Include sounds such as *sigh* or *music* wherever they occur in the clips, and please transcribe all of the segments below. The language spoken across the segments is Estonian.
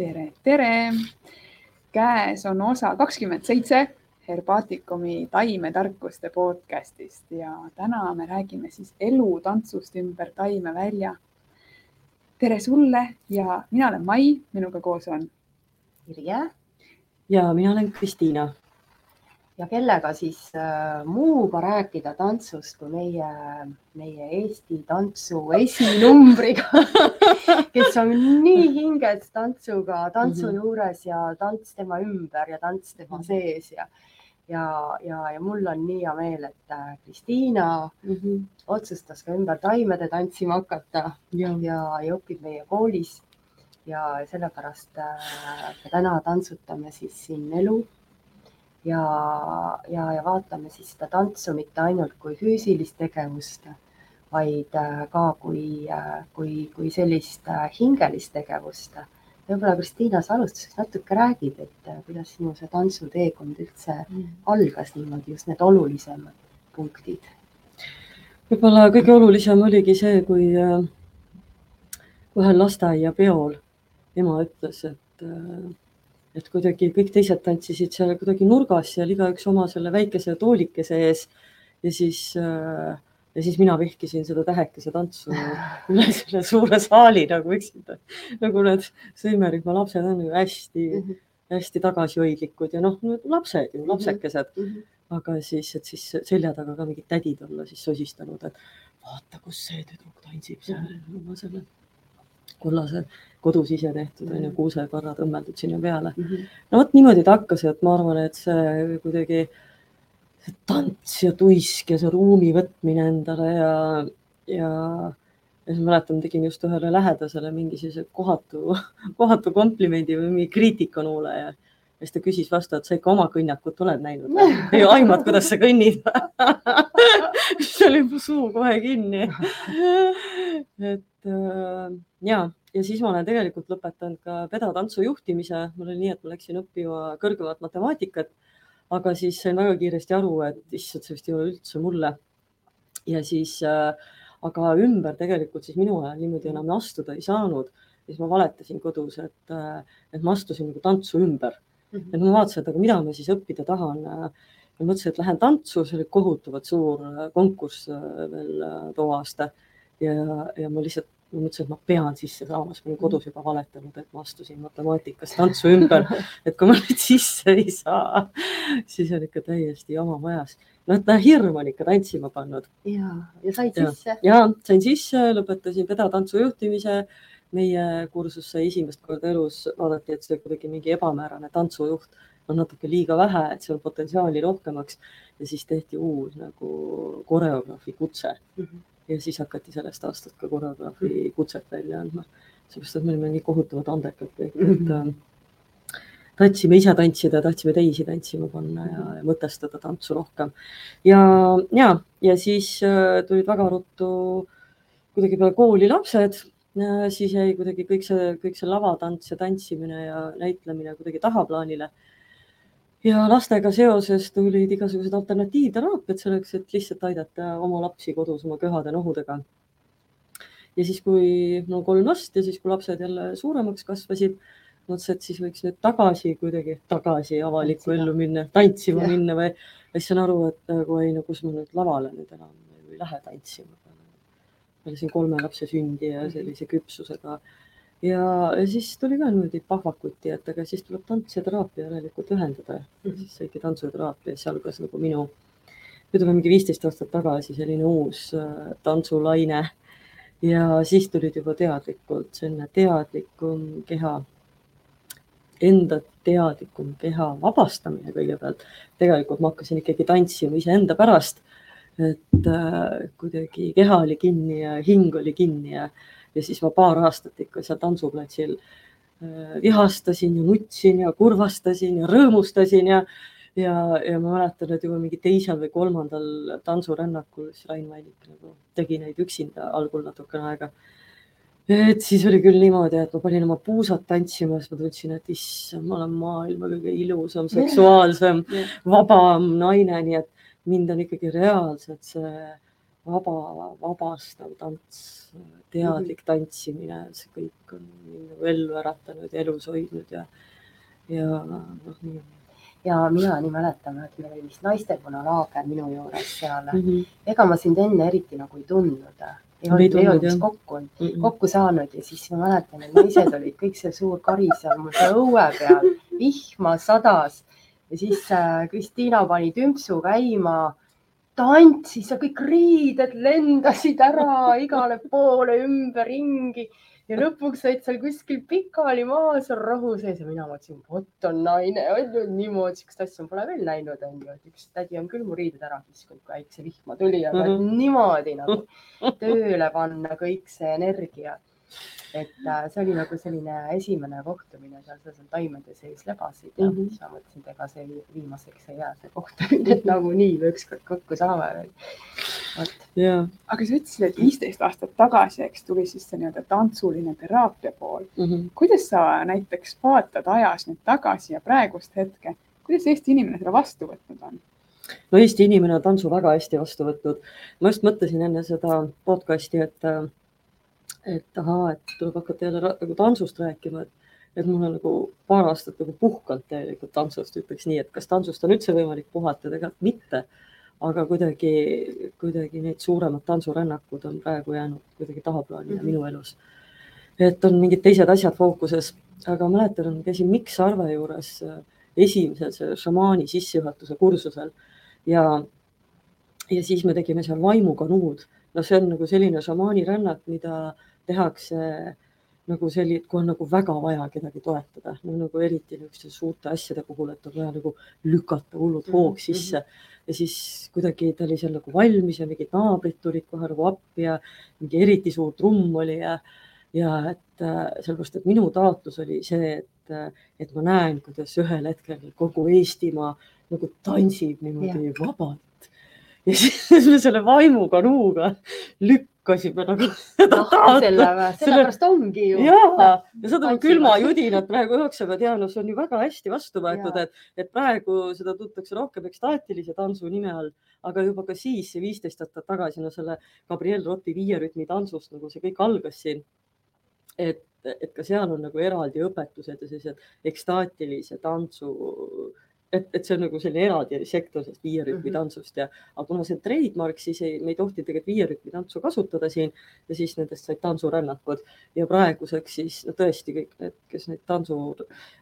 tere, tere. käes on osa kakskümmend seitse Herbaatikumi taimetarkuste podcastist ja täna me räägime siis elutantsust ümber taimevälja. tere sulle ja mina olen Mai, minuga koos on Irje ja mina olen Kristiina. Ja kellega siis äh, muuga rääkida tantsust kui meie, meie Eesti tantsu esinumbriga *laughs* kes on nii hinges tantsuga, tantsu mm -hmm. juures ja tants tema ümber ja tants tema -hmm. sees ja ja, ja, ja mul on nii hea meel, et äh, Kristiina mm -hmm. otsustas ka ümber taimede tantsima hakata ja, ja, ja õpib meie koolis. ja sellepärast äh, täna tantsutame siis siin elu ja, ja, ja vaatame siis seda tantsu mitte ainult kui füüsilist tegevust, vaid äh, ka kui, kui, kui sellist hingelist tegevust võib-olla Kristiina, sa alustuseks natuke räägid, et äh, kuidas sinu see tantsuteekond üldse mm. algas niimoodi, just need olulisemad punktid? võib-olla kõige olulisem oligi see, kui äh, ühel lasteaiapeol ema ütles, et, äh, et kuidagi kõik teised tantsisid seal kuidagi nurgas seal igaüks oma selle väikese toolikese ees ja siis äh, ja siis mina vihkisin seda tähekese tantsu üle *laughs* selle suure saali nagu üksinda. nagu need sõimerühma lapsed on ju hästi mm, -hmm. hästi tagasihoidlikud ja noh, lapsed ju, lapsekesed mm. -hmm. aga siis, et siis selja taga ka mingid tädid olla siis sosistanud, et vaata, kus see tüdruk tantsib seal mm -hmm. oma selle kollase kodus ise tehtud on ju, mhm. kuusekarrad õmmeldud sinna peale mm. -hmm. no vot niimoodi ta hakkas, et ma arvan, et see kuidagi see tants ja tuisk ja see ruumi võtmine endale ja, ja, ja siis mäletan, tegin just ühele lähedasele mingi sellise kohatu, *laughs* kohatu komplimendi või mingi kriitikanuule ja siis ta küsis vastu, et sa ikka oma kõnnakut oled näinud või *laughs* aimad, kuidas sa kõnnid *laughs* siis oli mu suu kohe kinni et äh, ja, ja siis ma olen tegelikult lõpetanud ka pedatantsu juhtimise, mul oli nii, et ma läksin õppima kõrgemat matemaatikat aga siis sain väga kiiresti aru, et issand, see vist ei ole üldse mulle. ja siis äh,, aga ümber tegelikult siis minu ajal niimoodi enam astuda ei saanud. siis ma valetasin kodus, et äh,, et ma astusin nagu tantsu ümber mm. -hmm. et ma vaatasin, et aga mida ma siis õppida tahan ja mõtlesin, et lähen tantsu, see oli kohutavalt suur konkurss veel too aasta ja, ja ma lihtsalt ma mõtlesin, et ma pean sisse saama, sest ma olin kodus juba valetanud, et ma astusin matemaatikast tantsu ümber, *laughs* et kui ma nüüd sisse ei saa, siis on ikka täiesti jama majas. noh, et hirm on ikka tantsima pannud. ja, ja said ja. sisse? ja sain sisse, lõpetasin pedatantsu juhtimise. meie kursus sai esimest korda elus, vaadati, et see kuidagi mingi ebamäärane tantsujuht on natuke liiga vähe, et seal potentsiaali rohkemaks ja siis tehti uus nagu koreograafi kutse mm. -hmm ja siis hakati sellest aastast ka koreograafi mhm. kutset välja andma, sellepärast et me olime nii kohutavalt andekad kõik, et mm -hmm. tahtsime ise tantsida, tahtsime teisi tantsima panna ja, ja mõtestada tantsu rohkem. ja, ja, ja siis äh, tulid väga ruttu kuidagi peale kooli lapsed, siis jäi kuidagi kõik see, kõik see lavatants ja tantsimine ja näitlemine kuidagi tahaplaanile ja lastega seoses tulid igasugused alternatiivteraapiad selleks, et lihtsalt aidata oma lapsi kodus oma köhade nohudega. ja siis, kui no kolm last ja siis, kui lapsed jälle suuremaks kasvasid, mõtlesin, et siis võiks nüüd tagasi kuidagi tagasi avalikku ellu minna, tantsima ja. minna või siis saan aru, et nagu ei, no kus ma nüüd lavale nüüd enam ei lähe tantsima. peale siin kolme lapse sündi ja mhm. sellise küpsusega ja, ja siis tuli ka niimoodi pahvakuti, et aga siis tuleb tants ja teraapia järelikult ühendada mm. -hmm. siis saigi tantsuteraapia, siis algas nagu minu, on mingi viisteist aastat tagasi selline uus äh, tantsulaine. ja siis tulid juba teadlikult selline teadlikum keha, enda teadlikum keha vabastamine kõigepealt. tegelikult ma hakkasin ikkagi tantsima iseenda pärast. et äh, kuidagi keha oli kinni ja hing oli kinni ja ja siis ma paar aastat ikka seal tantsuplatsil äh, vihastasin ja nutsin ja kurvastasin ja rõõmustasin ja, ja, ja ma mäletan, et juba mingi teisel või kolmandal tantsurännakul siis Rain Vällik nagu tegi neid üksinda algul natukene aega. et siis oli küll niimoodi, et ma panin oma puusad tantsima, siis ma tundsin, et issand, ma olen maailma kõige ilusam, seksuaalsem, vabam naine, nii et mind on ikkagi reaalselt see vaba, vabastav tants, teadlik tantsimine, see kõik on nagu ellu äratanud ja elus hoidnud ja, ja noh, nii on ja mina nii mäletan, et meil oli vist naistekonna laager minu juures seal mm. -hmm. ega ma sind enne eriti nagu ei tundnud. ei olnud, ei olnud vist kokku, Mm -mm. kokku saanud ja siis ma mäletan, et naised olid kõik see suur kari seal mul seal õue peal, vihma sadas ja siis äh, Kristiina pani tümpsu käima, tantsis ja kõik riided lendasid ära igale poole ümberringi ja lõpuks said seal kuskil pikali maas rohu sees ja mina mõtlesin, vot on naine, on ju niimoodi, siukest asja pole veel näinud, on ju, et üks tädi on küll mu riided ära kiskunud, kui äiksevihma tuli, aga mm. -hmm. niimoodi nagu tööle panna kõik see energia. Et äh, see oli nagu selline esimene kohtumine seal, seal taimede sees lebasid ja mm. -hmm. siis ma mõtlesin, et ega see viimaseks ei jää, see kohtumine, et nagunii me ükskord kokku saame veel. vot, ja aga sa ütlesid, et viisteist aastat tagasi, eks tuli siis see nii-öelda tantsuline teraapia pool. mm -hmm. kuidas sa näiteks vaatad ajas nüüd tagasi ja praegust hetke, kuidas Eesti inimene seda vastu võtnud on? no Eesti inimene on tantsu väga hästi vastu võtnud. ma just mõtlesin enne seda podcast'i, et, et ahaa, et tuleb hakata jälle nagu tantsust rääkima, et, et mul on nagu paar aastat nagu puhkanud tegelikult tantsust, ütleks nii, et kas tantsust on üldse võimalik puhata, tegelikult mitte. aga kuidagi, kuidagi need suuremad tantsurännakud on praegu jäänud kuidagi tahaplaanile mm. -hmm. minu elus. et on mingid teised asjad fookuses, aga mäletan, käisin Mikk Sarve juures äh, esimesel šamaani sissejuhatuse kursusel ja, ja siis me tegime seal vaimukanuud. no see on nagu selline šamaani rännak, mida tehakse nagu selline, kui on nagu väga vaja kedagi toetada, no nagu eriti niisuguste suurte asjade puhul, et on vaja nagu lükata hullult hoog Mhm, sisse ja siis kuidagi ta oli seal nagu valmis ja mingid naabrid tulid kohe nagu appi ja mingi eriti suur trumm oli ja, ja et äh, sellepärast, et minu taotlus oli see, et, äh, et ma näen, kuidas ühel hetkel kogu Eestimaa nagu tantsib niimoodi ja. vabalt. ja siis me *laughs* selle vaimukanuuga lükkasime nagu *laughs* seda noh, taotlust. selle, sellepärast ongi ju. ja, ja seda külmajudinat praegu õhksa pead ja noh, see on ju väga hästi vastu võetud, et, et praegu seda tuntakse rohkem ekstaatilise tantsu nime all, aga juba ka siis, viisteist aastat tagasi, no selle Gabriel Roti viierütmi tantsust nagu see kõik algas siin. et, et ka seal on nagu eraldi õpetused ja sellised ekstaatilise tantsu, et, et see on nagu selline eraldi sektor sellest viierütmi Mhm. tantsust ja, aga kuna see on trademark, siis ei, me ei tohti tegelikult viierütmi tantsu kasutada siin ja siis nendest said tantsurännakud ja praeguseks siis no tõesti kõik need, kes neid tantsu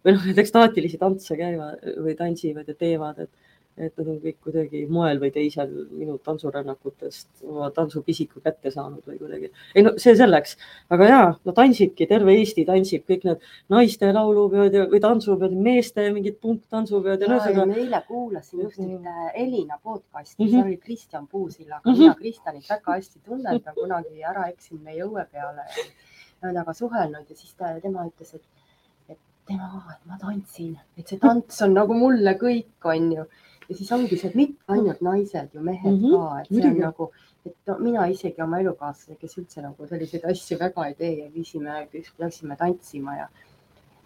või noh, neid ekstaatilisi tantse käivad või tantsivad ja teevad, et, et nad on kõik kuidagi moel või teisel minu tantsurännakutest oma tantsupisiku kätte saanud või kuidagi. ei no see selleks, aga ja no tantsibki, terve Eesti tantsib, kõik need naiste laulupeod ja, või tantsupeod, meeste mingid punktantsupeod ja ja, ja ühesõnaga. ma eile kuulasin just ühte Elina podcast'i mm. -hmm. seal oli Kristjan Puusillaga mm. -hmm. mina Kristjanit väga hästi tunnen, ta kunagi ära eksinud meie õue peale ja temaga suhelnud ja siis ta, tema ütles, et, tema, et ma tantsin, et see tants on nagu mulle kõik, on ju. Ja siis ongi see, et mitte ainult naised ju, mehed mm -hmm. ka, et see on nagu, et no, mina isegi oma elukaaslasega, kes üldse nagu selliseid asju väga ei tee ja viisime, läksime tantsima ja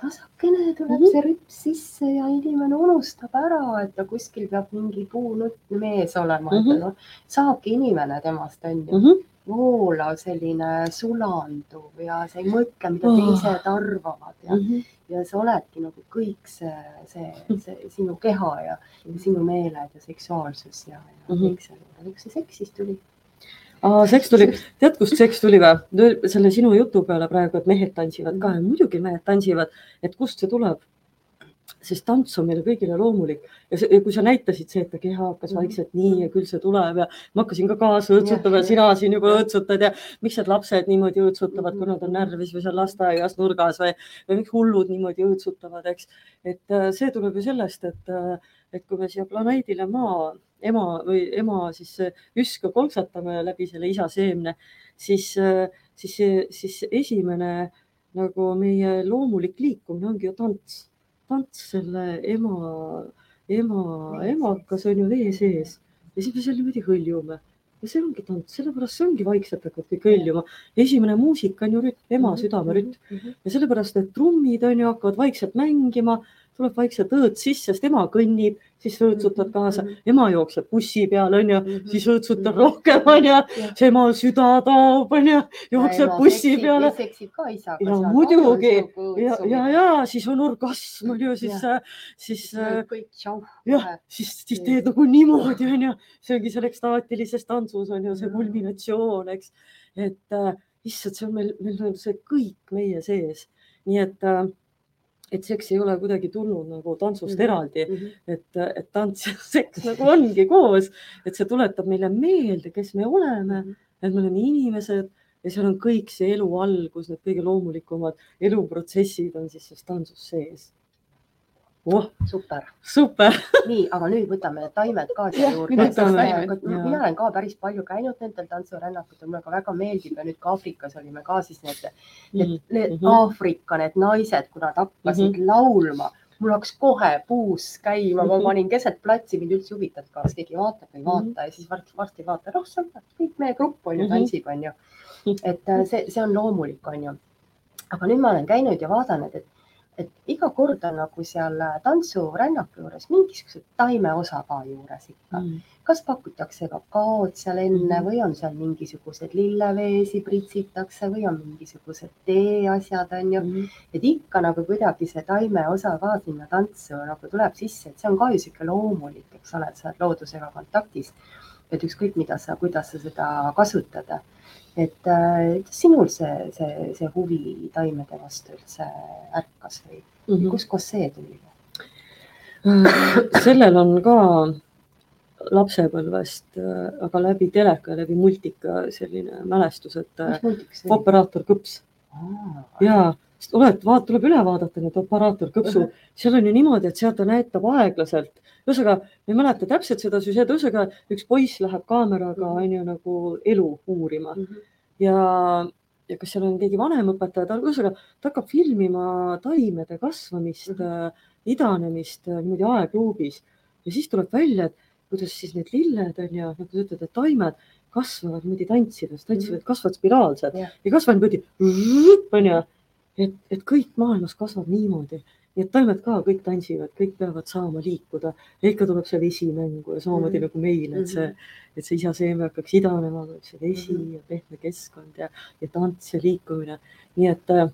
tasakene tuleb mm. -hmm. see rüps sisse ja inimene unustab ära, et ta kuskil peab mingi puunutt mees olema mm. -hmm. no, saabki inimene temast on ju Mm -hmm. Voolav selline sulanduv ja sa ei mõtle, mida Oh. teised arvavad ja, Mm -hmm. ja sa oledki nagu kõik see, see, see sinu keha ja, ja sinu meeled ja seksuaalsus ja, ja mm Mhm. -hmm. kõik see. üks see seks siis tuli. Aa, seks tuli, tead, kust seks tuli või? selle sinu jutu peale praegu, et mehed tantsivad ka ja muidugi mehed tantsivad, et kust see tuleb? Sest tants on meile kõigile loomulik ja, see, ja kui sa näitasid see, et ta keha hakkas Mhm. vaikselt nii ja küll see tuleb ja ma hakkasin ka kaasa õõtsutama ja sina siin juba õõtsutad ja miks need lapsed niimoodi õõtsutavad, kui nad on Mhm. närvis või seal lasteaias nurgas või, või miks hullud niimoodi õõtsutavad, eks. et äh, see tuleb ju sellest, et, äh, et kui me siia planeedile maa ema või ema siis äh, üska kolksatame läbi selle isa seemne, siis, siis, siis esimene nagu meie loomulik liikumine ongi ju tants. Tants selle ema, ema, emakas on ju vee sees. Ja siis me seal niimoodi hõljume ja see ongi tants, sellepärast see ongi vaikselt hakkavad kõik hõljuma. esimene muusika on ju rütm, ema südamerütm. Mhm. ja sellepärast need trummid on ju hakkavad vaikselt mängima, tuleb vaikselt õõts sisse, sest ema kõnnib, siis õõtsutad kaasa, ema jookseb bussi peal, onju, siis õõtsutan rohkem, onju. see ema süda taob, onju, jookseb bussi peale. seksib ka isaga. ja muidugi ja, ja, ja siis on orgasm, onju, siis, siis. kõik tšau. jah, siis, siis teed nagu niimoodi, onju, see ongi seal ekstaatilises tantsus onju see kulminatsioon, eks, et äh, issand, see on meil, meil on see kõik meie sees, nii et äh, et seks ei ole kuidagi tulnud nagu tantsust mm -hmm. eraldi mm, -hmm. et, et tants ja *laughs* seks nagu ongi koos, et see tuletab meile meelde, kes me oleme, mhm. et me oleme inimesed ja seal on kõik see elu algus, need kõige loomulikumad eluprotsessid on siis selles tantsus sees oh,. super. super *laughs* nii, aga nüüd võtame taimed ka siia juurde. mina olen ka päris palju käinud nendel tantsurännakutel, mulle ka väga meeldib ja nüüd ka Aafrikas olime ka siis need, need, mhm, need mm -hmm. Aafrika, need naised, kui nad hakkasid mm -hmm. laulma mul hakkas kohe puus käima, ma mhm. panin keset platsi, mind üldse ei huvitanud, kas keegi vaatab või ei vaata mm -hmm. ja siis varsti, varsti vaata, noh, kõik meie grupp on ju, mhm. tantsib, on ju. *laughs* et äh, see, see on loomulik, on ju. aga nüüd ma olen käinud ja vaadanud, et et iga kord on nagu seal tantsurännaku juures mingisuguse taimeosa ka juures ikka mm.. kas pakutakse kakaod seal enne mm. või on seal mingisugused lilleveesi pritsitakse või on mingisugused teeasjad, on ju mm.. et ikka nagu kuidagi see taimeosa ka sinna tantsu nagu tuleb sisse, et see on ka ju sihuke loomulik, eks ole, et sa oled loodusega kontaktis. et ükskõik, mida sa, kuidas sa seda kasutad et äh, sinul see, see, see huvi taimede vastu üldse ärkas või mm -hmm. kuskohast see tuli? Äh, *clears throat* sellel on ka lapsepõlvest, äh, aga läbi teleka, läbi multika selline mälestus, et operaator Kõps ah,. Ja oled, vaat-, tuleb üle vaadata need operaator Kõpsu, seal on ju niimoodi, et sealt ta näitab aeglaselt. ühesõnaga, ma ei mäleta täpselt seda süžeed, ühesõnaga üks poiss läheb kaameraga mhm. on ju nagu elu uurima mm -hmm. ja, ja kas seal on keegi vanem õpetaja, ta ühesõnaga, ta hakkab filmima taimede kasvamist mm, -hmm. idanemist äh, niimoodi aegluubis ja siis tuleb välja, et kuidas siis need lilled on ju, nagu sa ütled, et taimed kasvavad niimoodi tantsides, tantsivad -hmm. kasvavad spiraalselt yeah. ja kasvavad niimoodi, onju et, et kõik maailmas kasvab niimoodi, nii et taimed ka kõik tantsivad, kõik peavad saama liikuda ja ikka tuleb see vesi mängu ja samamoodi mm -hmm. nagu meil, et see, mhm. et see isa seeme hakkaks idanema, tuleb see vesi mm -hmm. ja pehme keskkond ja, ja tants ja liikumine. nii et äh,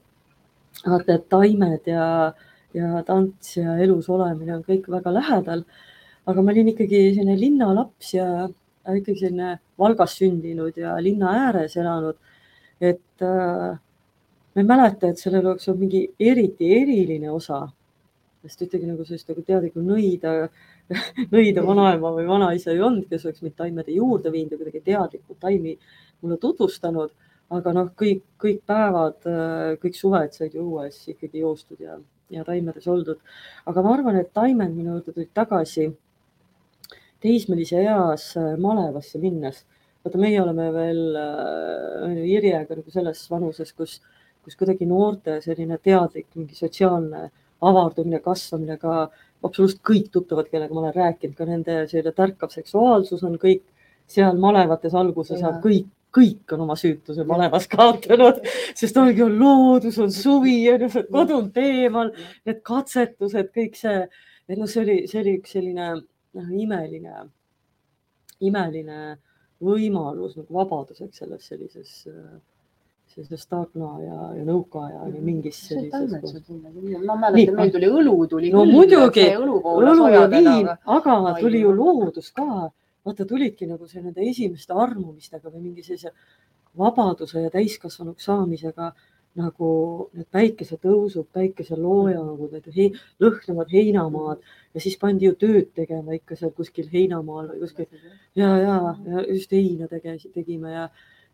vaata, et taimed ja, ja tants ja elus olemine on kõik väga lähedal. aga ma olin ikkagi selline linnalaps ja ikkagi selline Valgas sündinud ja linna ääres elanud. et äh, ma ei mäleta, et sellel oleks olnud mingi eriti eriline osa, sest ühtegi nagu sellist nagu teadlikku nõida, *laughs* nõida vanaema või vanaisa ei olnud, kes oleks mind taimede juurde viinud ja kuidagi teadlikult taimi mulle tutvustanud. aga noh, kõik, kõik päevad, kõik suved said ju õues ikkagi joostud ja, ja taimedes oldud. aga ma arvan, et taimed minu juurde tulid tagasi teismelise eas malevasse minnes. vaata, meie oleme veel äh, Irjega nagu selles vanuses, kus äh, kus kuidagi noorte selline teadlik mingi sotsiaalne avardumine, kasvamine ka absoluutselt kõik tuttavad, kellega ma olen rääkinud, ka nende selline tärkav seksuaalsus on kõik seal malevates alguses ja kõik, kõik on oma süütuse malevas kaotanud, sest ongi on loodus, on suvi, on kodunt eemal, need katsetused, kõik see, et noh, see oli, see oli üks selline noh, imeline, imeline võimalus nagu vabaduseks selles sellises äh, sellises Stagna ja, ja nõukaaja oli mingis sellises. ma mäletan, meil tuli õlu tuli. no muidugi, õlu ja viin, aga Ai, tuli ju loodus ka. vaata, tulidki nagu see nende esimeste armumistega või mingi sellise vabaduse ja täiskasvanuks saamisega nagu need päikesetõusud, päikeseloojangud, need he, lõhnevad heinamaad ja siis pandi ju tööd tegema ikka seal kuskil heinamaal või kuskil ja, ja, ja just heina tege, tegime ja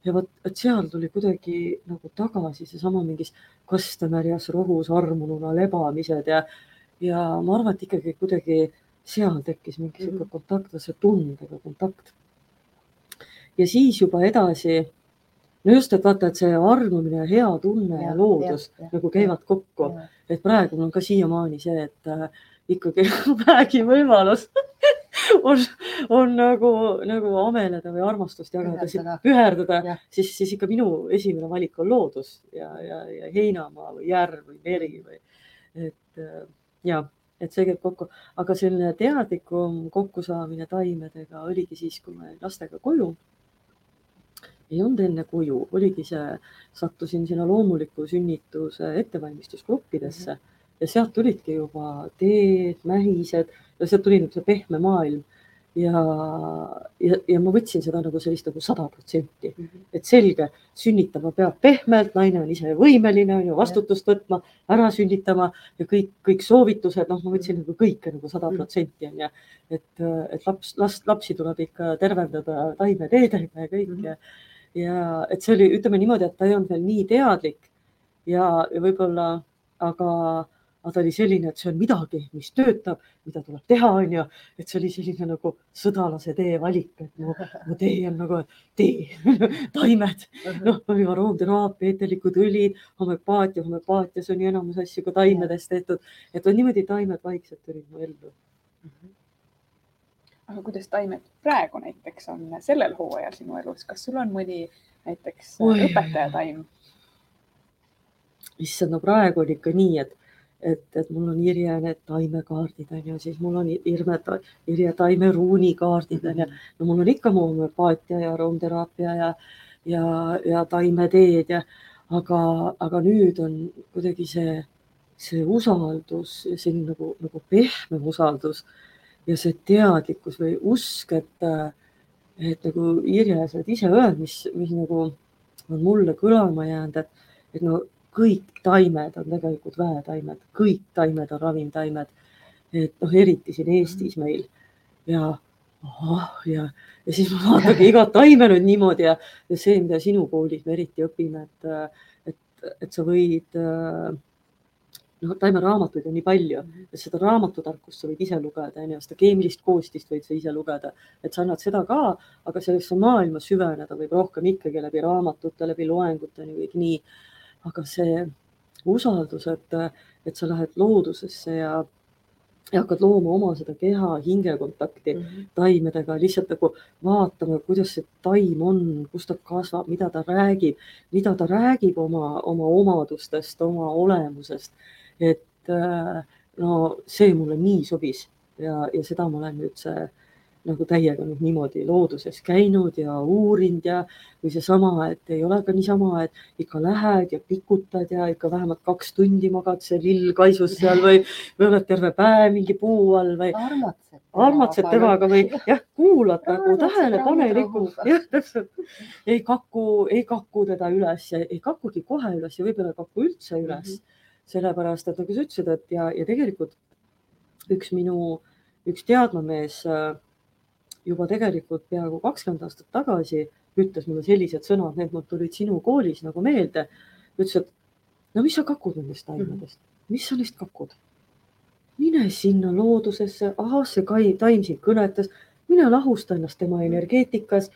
ja vot, et seal tuli kuidagi nagu tagasi seesama mingis kastemärjas rohus armununa lebamised ja, ja ma arvan, et ikkagi kuidagi seal tekkis mingi sihuke mhm. kontakt, see tundega kontakt. ja siis juba edasi, no just, et vaata, et see armumine ja hea tunne ja, ja loodus ja, ja, nagu käivad kokku, et praegu mul on ka siiamaani see, et äh, ikkagi *laughs* vähegi võimalus *laughs* on, on nagu, nagu ameleda või armastust jagada, püherdada, siis, siis ikka minu esimene valik on loodus ja, ja, ja heinamaa või järv või meri või et äh, ja, et see käib kokku, aga selline teadlikum kokkusaamine taimedega oligi siis, kui ma jäin lastega koju. ei olnud enne koju, oligi see, sattusin sinna loomuliku sünnituse ettevalmistusgruppidesse mm -hmm. Ja sealt tulidki juba teed, mähised ja sealt tuli see pehme maailm ja, ja, ja ma võtsin seda nagu sellist nagu sada protsenti, mhm. et selge, sünnitama peab pehmelt, naine on ise võimeline, on ju, vastutust võtma, ära sünnitama ja kõik, kõik soovitused, noh, ma võtsin nagu kõike nagu sada mhm. protsenti on ju. et, et laps, last, lapsi tuleb ikka tervendada taimeteedega ja kõik -hmm. ja, ja et see oli, ütleme niimoodi, et ta ei olnud veel nii teadlik ja, ja võib-olla, aga aga ta oli selline, et see on midagi, mis töötab, mida tuleb teha, onju. et see oli selline nagu sõdalase tee valik, et mu, mu tee on nagu tee *laughs* taimed, noh, aroomteraapia, eeterlikud õlid, homöopaatia, homöopaatias on ju enamus asju ka taimedest tehtud, et on niimoodi taimed vaikselt tulid mu ellu. aga kuidas taimed praegu näiteks on sellel hooajal sinu elus, kas sul on mõni näiteks õpetajataim? issand, no praegu on ikka nii, et et, et mul on Irje need taimekaardid on ju, siis mul on Irme, Irje taimeruunikaardid on ju, no mul on ikka mu homöopaatia ja aroomteraapia ja, ja, ja taimeteed ja aga, aga nüüd on kuidagi see, see usaldus, selline nagu, nagu pehmem usaldus ja see teadlikkus või usk, et, et nagu Irje, sa oled ise öelnud, mis, mis nagu on mulle kõlama jäänud, et, et no kõik taimed on tegelikult väetaimed, kõik taimed on ravimtaimed. et noh, eriti siin Eestis meil. Ja oh, ja, ja siis ma vaatangi igat taime nüüd niimoodi ja, ja see, mida sinu koolis me eriti õpime, et, et, et sa võid noh, taimeraamatuid on nii palju, et seda raamatutarkust sa võid ise lugeda, onju, seda keemilist koostist võid sa ise lugeda, et sa annad seda ka, aga sellesse maailma süveneda võib rohkem ikkagi läbi raamatute, läbi loengute, kõik nii aga see usaldus, et, et sa lähed loodusesse ja, ja hakkad looma oma seda keha, hinge kontakti mm -hmm. taimedega, lihtsalt nagu vaatama, kuidas see taim on, kus ta kasvab, mida ta räägib, mida ta räägib oma, oma omadustest, oma olemusest. et no see mulle nii sobis ja, ja seda ma olen nüüd see nagu täiega nüüd niimoodi looduses käinud ja uurinud ja, või seesama, et ei ole ka niisama, et ikka lähed ja pikutad ja ikka vähemalt kaks tundi magad see lill kaisus seal või, või oled terve päev mingi puu all või armatsed, armatsed temaga või jah, kuulad nagu tähelepanelikult, jah, täpselt. ei kaku, ei kaku teda üles ja ei kakugi kohe üles ja võib-olla ei kaku üldse üles mm. -hmm. sellepärast, et nagu sa ütlesid, et ja, ja tegelikult üks minu, üks teadmamees äh, juba tegelikult peaaegu kakskümmend aastat tagasi ütles mulle sellised sõnad, need mul tulid sinu koolis nagu meelde. ütles, et no mis sa kakud nendest taimedest, mis sa neist kakud? mine sinna loodusesse, ahah, see kai, taim sind kõnetas, mine lahusta ennast tema energeetikas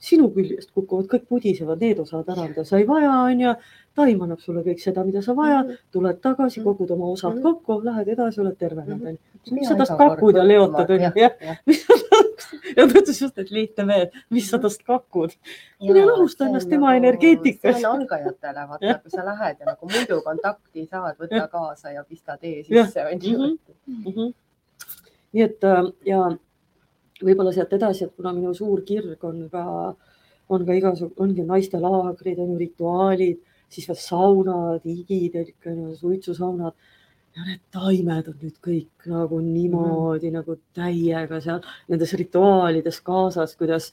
sinu küljest kukuvad kõik pudisevad need osad ära, mida sa ei vaja, onju. taim annab sulle kõik seda, mida sa vajad, mhm. tuled tagasi, kogud oma osad mhm. kokku, lähed edasi, oled tervenenud, onju. mis sa tast kakud ja leotad, onju, jah. *laughs* ja ta ütles just, et lihtne mees, mis sa tast kakud. mine lahusta ennast tema nagu, energeetikas. see on algajatele, vaata, kui sa lähed ja nagu muidu kontakti saad, võta kaasa ja pista tee sisse, onju. Mhm. nii et äh, ja võib-olla sealt edasi, et kuna minu suur kirg on ka, on ka igasugu, ongi naistelaagrid, on ju rituaalid, siis veel saunad, higid, suitsusaunad ja need taimed on nüüd kõik nagu niimoodi mm. nagu täiega seal nendes rituaalides kaasas, kuidas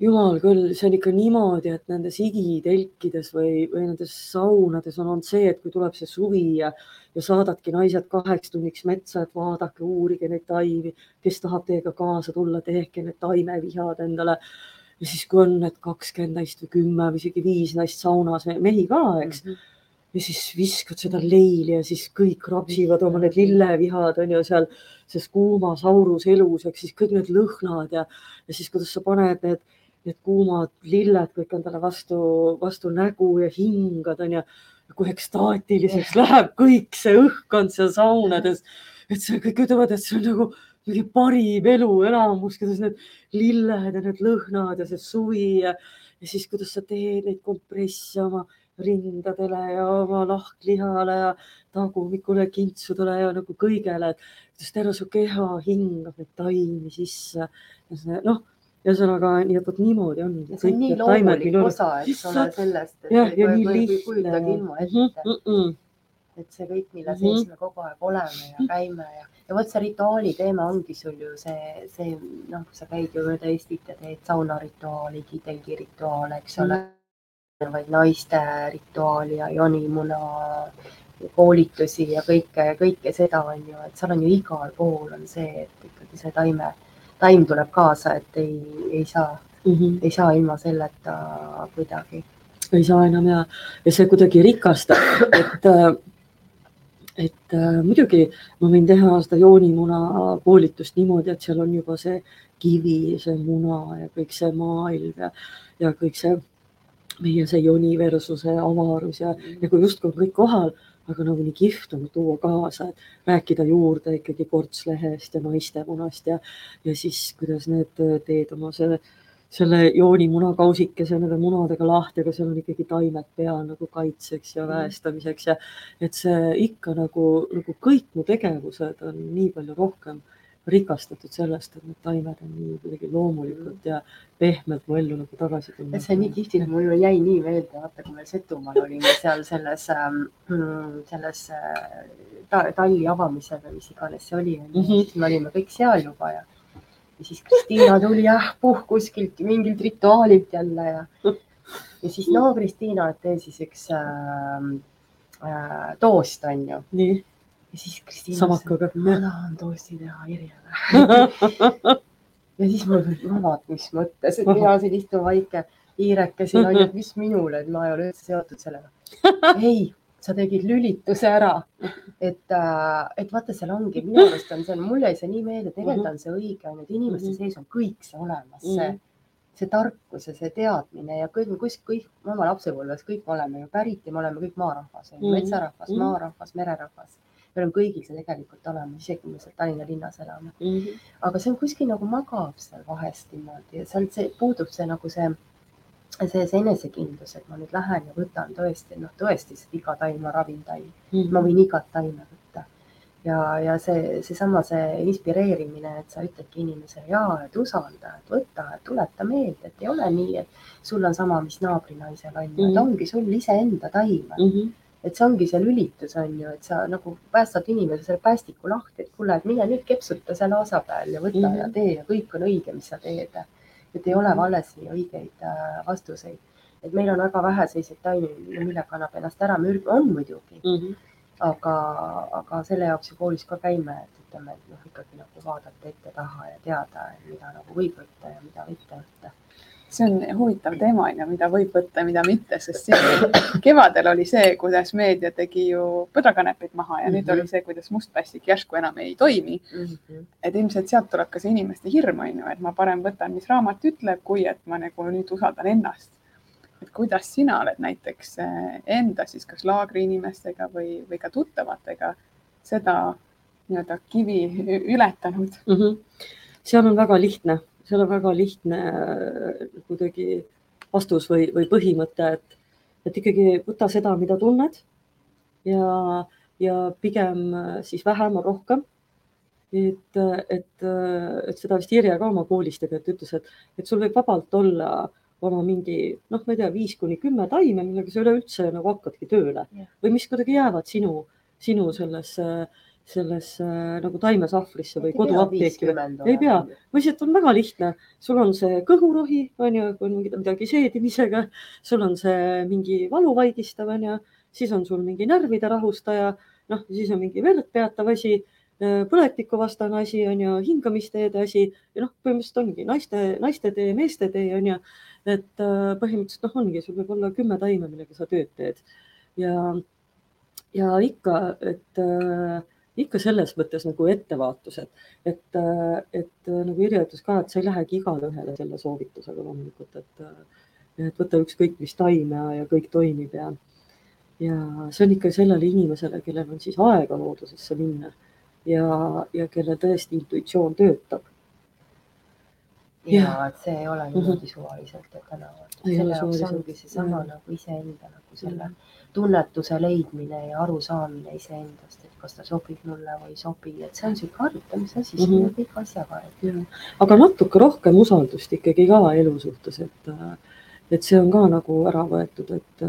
jumal küll, see on ikka niimoodi, et nendes igitelkides või, või nendes saunades on olnud see, et kui tuleb see suvi ja, ja saadadki naised kaheks tunniks metsa, et vaadake, uurige neid taimi, kes tahab teiega kaasa tulla, tehke need taimevihad endale. ja siis, kui on need kakskümmend naist või kümme või isegi viis naist saunas, mehi ka, eks mm. -hmm ja siis viskad seda leili ja siis kõik rapsivad oma need lillevihad on ju seal, selles kuumas aurus elus, eks siis kõik need lõhnad ja, ja siis kuidas sa paned need need kuumad lilled kõik endale vastu, vastu nägu ja hingad onju. kui ekstaatiliseks läheb kõik see õhkkond seal saunades, et see kõik ütlevad, et see on nagu mingi parim eluelamus, kuidas need lilled ja need lõhnad ja see suvi ja, ja siis, kuidas sa teed neid kompresse oma rindadele ja oma lahklihale ja tagumikule kintsudele ja nagu kõigele, et kuidas terve su keha hingab neid taimi sisse ja see noh, ühesõnaga nii, et vot niimoodi on. see on nii loomulik osa, eks ole, sellest, et jah, ja nii lihtne. kujutagi ilma ette mm. -mm. et see kõik, mille sees mm -hmm. me kogu aeg oleme ja käime ja, ja vot see rituaali teema ongi sul ju see, see noh, sa käid ju mööda Eestit ja teed saunarituaali, kiidelgi rituaale, eks ole mm. Vaid naiste rituaali ja jonimuna koolitusi ja kõike, kõike seda on ju, et seal on ju igal pool on see, et ikkagi see taime, taim tuleb kaasa, et ei, ei saa mm, -hmm. ei saa ilma selleta kuidagi. ei saa enam ja, ja see kuidagi rikastab, et et äh, muidugi ma võin teha seda joonimuna koolitust niimoodi, et seal on juba see kivi, see muna ja kõik see maailm ja, ja kõik see meie see universuse avarus ja nagu justkui on kõik kohal, aga nagu nii kihvt on tuua kaasa, et rääkida juurde ikkagi kortslehest ja naistemunast ja, ja siis kuidas need teed oma selle, selle joonimunakausikese nende munadega lahti, aga seal on ikkagi taimed peal nagu kaitseks ja mm. väestamiseks ja et see ikka nagu, nagu kõik mu tegevused on nii palju rohkem rikastatud sellest, et need taimed on nii kuidagi loomulikult ja pehmelt mu ellu nagu tagasi tulnud. see on nii kihvt, mul jäi nii meelde, vaata, kui me Setumaal olime seal selles ähm,, selles äh, talli avamisel või mis iganes see oli mm, -hmm. siis me olime kõik seal juba ja, ja siis Kristiina tuli jah, puh kuskilt mingilt rituaalilt jälle ja, ja siis no Kristiina, et tee siis üks äh, äh, toost on ju. nii ja siis Kristiina samakaga. ma tahan toosti teha Irjale *laughs* ja siis mul tuli mamat, mis mõttes, et mina siin istun väike hiireke siin on ju, et mis minule, et ma ei ole üldse seotud sellega. *laughs* ei, sa tegid lülituse ära. et, äh, et vaata, seal ongi, minu arust on see, mulle jäi see nii meelde, tegelikult on see õige, on ju, et inimeste mhm. sees on kõik see olemas, see, mhm. see tarkus ja see teadmine ja kõik, kus kõik, oma lapsepõlves kõik me oleme ju pärit ja me oleme kõik maarahvas, mhm. metsarahvas, maarahvas, mererahvas meil on kõigil see tegelikult olemas, isegi kui me seal Tallinna linnas elame mm. -hmm. aga see on kuskil nagu magab seal vahest niimoodi ja seal see puudub see nagu see, see, see enesekindlus, et ma nüüd lähen ja võtan tõesti, noh, tõesti, iga taim ma ravin taim mm, -hmm. ma võin igat taime võtta ja, ja see, seesama, see inspireerimine, et sa ütledki inimesele ja, et usalda, et võta, et tuleta meelde, et ei ole nii, et sul on sama, mis naabrinaisel on mm, -hmm. et mhm. ongi sul iseenda taime mm. -hmm et see ongi see lülitus on ju, et sa nagu päästad inimese selle päästiku lahti, et kuule, et mine nüüd kepsuta seal aasa peal ja võta mm -hmm. ja tee ja kõik on õige, mis sa teed. et ei ole valesi õigeid äh, vastuseid, et meil on väga vähe selliseid taimi, millega annab ennast ära mürg, on muidugi mm. -hmm. aga, aga selle jaoks ju koolis ka käime, et ütleme, et noh, ikkagi nagu vaadata ette-taha ja teada, mida nagu võib võtta ja mida mitte võtta see on huvitav teema, on ju, mida võib võtta ja mida mitte, sest siin kevadel oli see, kuidas meedia tegi ju põdrakanepid maha ja mm -hmm. nüüd oli mhm. see, kuidas mustpässik järsku enam ei toimi mm. -hmm. et ilmselt sealt tuleb ka see inimeste hirm, on ju, et ma parem võtan, mis raamat ütleb, kui et ma nagu nüüd usaldan ennast. et kuidas sina oled näiteks eh, enda siis kas laagri inimestega või, või ka tuttavatega seda nii-öelda kivi ületanud mm? -hmm. seal on väga lihtne seal on väga lihtne äh, kuidagi vastus või, või põhimõte, et, et ikkagi võta seda, mida tunned ja, ja pigem äh, siis vähem on rohkem. et, et, et seda vist Irja ka oma koolis tegelikult ütles, et, et sul võib vabalt olla oma mingi noh, ma ei tea, viis kuni kümme taime, millega sa üleüldse nagu hakkadki tööle või mis kuidagi jäävad sinu, sinu sellesse äh, sellesse äh, nagu taimesahvrisse või koduapteeki. ei pea, lihtsalt on väga lihtne, sul on see kõhurohi, on ju, kui on midagi seedimisega, sul on see mingi valu vaigistav, on ju, siis on sul mingi närvide rahustaja, noh, siis on mingi verd peatav asi, äh, põletikuvastane asi on ju, hingamisteede asi. Ja noh, põhimõtteliselt ongi naiste, naiste tee, meeste tee on ju, et äh, põhimõtteliselt noh, ongi, sul võib olla kümme taime, millega sa tööd teed. Ja, ja ikka, et äh, ikka selles mõttes nagu ettevaatused, et, et nagu Irja ütles ka, et sa ei lähegi igale ühele selle soovitusega loomulikult, et, et võta ükskõik mis taime ja, ja kõik toimib ja, ja see on ikka sellele inimesele, kellel on siis aega loodusesse minna ja, ja kellel tõesti intuitsioon töötab. Ja et see ei ole niimoodi suvaliselt, et tänavad. Ei ole selle jaoks suvaliselt. ongi seesama Jah. nagu iseenda nagu selle tunnetuse leidmine ja arusaamine iseendast, et kas ta sobib mulle või ei sobi, et see on sihuke harjutamise asi, see on Mhm. ju kõik asjaga, aga natuke rohkem usaldust ikkagi ka elu suhtes, et, et see on ka nagu ära võetud, et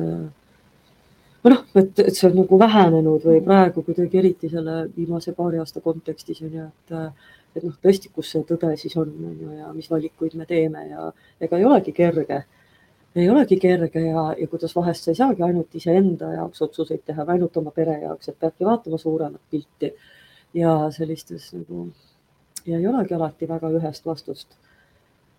või noh, et, et see on nagu vähenenud või praegu kuidagi eriti selle viimase paari aasta kontekstis on ju, et, et noh, tõesti, kus see tõde siis on, on ju, ja mis valikuid me teeme ja ega ei olegi kerge. ei olegi kerge ja, ja kuidas vahest sa ei saagi ainult iseenda jaoks otsuseid teha, või ainult oma pere jaoks, et peabki vaatama suuremat pilti ja sellistes nagu ja ei olegi alati väga ühest vastust.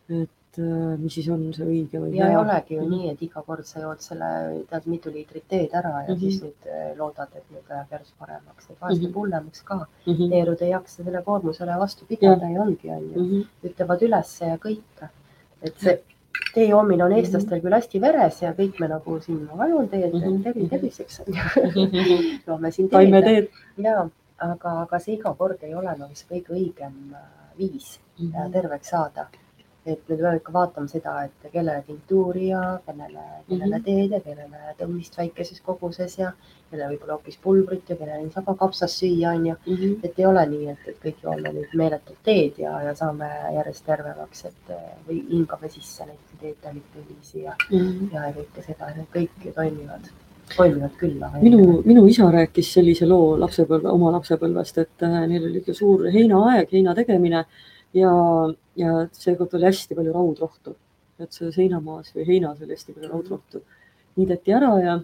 et äh, mis siis on see õige või ja ei hea. olegi ju Mhm. nii, et iga kord sa jood selle, tead mitu liitrit teed ära ja Mhm. siis nüüd eh, loodad, et nüüd läheb järsku paremaks, et vahest Mhm. läheb hullemaks ka. Mhm. neerud ei jaksa selle koormusele vastu pidada ja ongi, on ju. Mhm. ütlevad ülesse ja kõik. et see tee joomine Mhm. on eestlastel küll hästi veres ja kõik me nagu siin, palun teed Mhm. tervi terviseks on ju. joome siin teed. ja, aga, aga see iga kord ei ole nagu see kõige õigem äh, viis äh, terveks saada. Et me peame ikka vaatama seda, et kellele tinktuuri ja kellele, kellele Mhm. teed ja kellele tõmmist väikeses koguses ja kellele võib-olla hoopis pulbrit ja kellele niisama kapsas süüa on ju Mhm. et ei ole nii, et, et kõik joome nüüd meeletult teed ja, ja saame järjest tervemaks, et või hingame sisse neid teetalite viisi ja, Mhm. ja kõike seda, need kõik ju toimivad, toimivad küll. aga minu, minu isa rääkis sellise loo lapsepõlve, oma lapsepõlvest, et äh, neil oli ikka suur heinaaeg, heina tegemine ja, ja seekord oli hästi palju raudrohtu. et selles heinamaas või heinas oli hästi palju raudrohtu. niideti ära ja,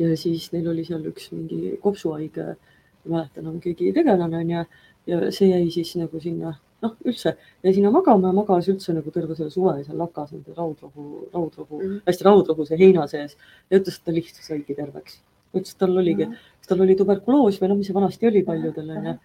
ja siis neil oli seal üks mingi kopsuhaige, ei mäleta enam keegi tegelane onju ja see jäi siis nagu sinna, noh, üldse jäi sinna magama ja magas üldse nagu terve selle suve seal lakas nende raudrohu, raudrohu Mhm. hästi raudrohu see heina sees ja ütles, et ta lihtsalt saigi terveks. ütles, et tal oligi, kas tal oli tuberkuloos või noh, mis see vanasti oli paljudel onju.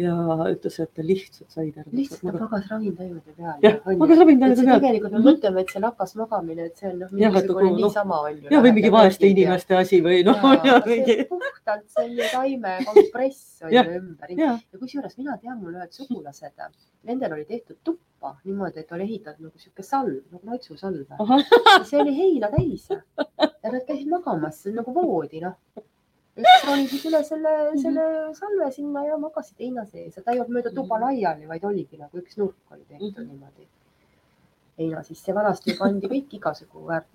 Ja ütles, et lihtsalt sai terveks. lihtsalt ta magas ravimtaimede peal. jah, magas ravimtaimede peal. tegelikult me mõtleme, et see lakas magamine, et see on noh, Jah, mingisugune nagu, noh, niisama on ju. ja või mingi vaeste inimeste asi või noh, *laughs* ja mingi. puhtalt ju taime kompress on ju Jah. ümber ja, ja kusjuures mina tean, mul ühed sugulased, nendel oli tehtud tuppa niimoodi, et oli ehitatud nagu sihuke salv, nagu raitsusalv. ahah, see oli heina täis ja nad käisid magamas, nagu voodi, noh. Üks ronisid üle selle, selle salve sinna ja magasid heina sees ja ta ei olnud mööda tuba laiali, vaid oligi nagu üks nurk oli tehtud Mhm. niimoodi heina sisse. vanasti pandi kõik igasugu väärt,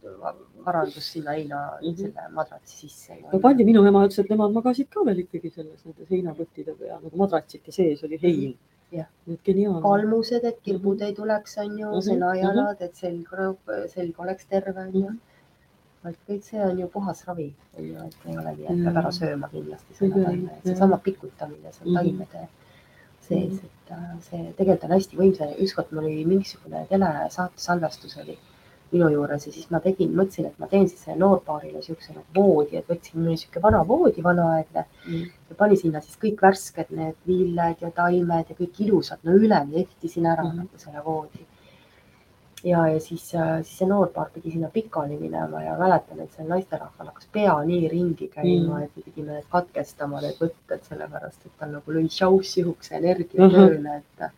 varandus sinna heina Mhm. selle madratsi sisse. no pandi, minu ema ütles, et nemad magasid ka veel ikkagi selles nendes heinapõttide peal nagu madratsite sees oli hein. Nii et geniaalne. kalmused, et kirbud ei tuleks, on ju, Mhm, senajalad, et selg, selg oleks terve, on ju. Et kõik see on ju puhas ravi, on ju, et ei ole nii, et peab ära sööma kindlasti selle Jah, taime, seesama pikutamine, see on Mhm. taimede sees, et äh, see tegelikult on hästi võimsa. ükskord mul oli mingisugune telesaate salvestus oli minu juures ja siis ma tegin, mõtlesin, et ma teen siis noorpaarile siukse nagu voodi, et võtsin, oli sihuke vana voodi, vanaaegne Mm. ja panin sinna siis kõik värsked need villed ja taimed ja kõik ilusad, no üleni ehtisin ära mm Mhm. -hmm. nagu selle voodi. Ja, ja siis, siis see noorpaar pidi sinna pikali minema ja mäletan, et see naisterahval hakkas pea nii ringi käima Mm. mm., et me pidime need katkestama, need võtted, sellepärast et tal nagu lõi šaussihukese energia Ahah. tööle, et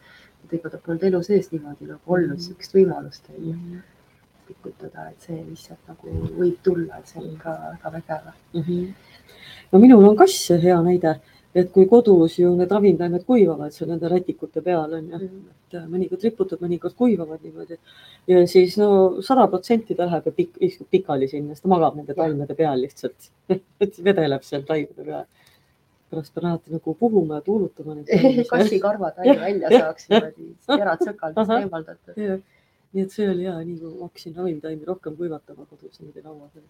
tegelikult polnud elu sees niimoodi nagu olnud Mhm. sihukest võimalust on ju Mhm. pikutada, et see lihtsalt nagu võib tulla, et see on ikka väga vägev. Mhm. no minul on kass hea näide, et kui kodus ju need ravimtaimed kuivavad seal nende rätikute peal on ju, et äh, mõnikord riputad, mõnikord kuivavad niimoodi. ja siis no sada protsenti ta läheb ja pik, istub pikali sinna, siis ta magab nende taimede peal lihtsalt. *laughs* Et vedeleb seal taimede peal. pärast pean alati nagu puhuma ja tuulutama *laughs* kassikarvad Jah, välja saaks niimoodi terad sõkaldust Ahah. eemaldatud. Nii et see oli hea, nii kui hakkasin ravimtaimi rohkem kuivatama kodus niimoodi laua peal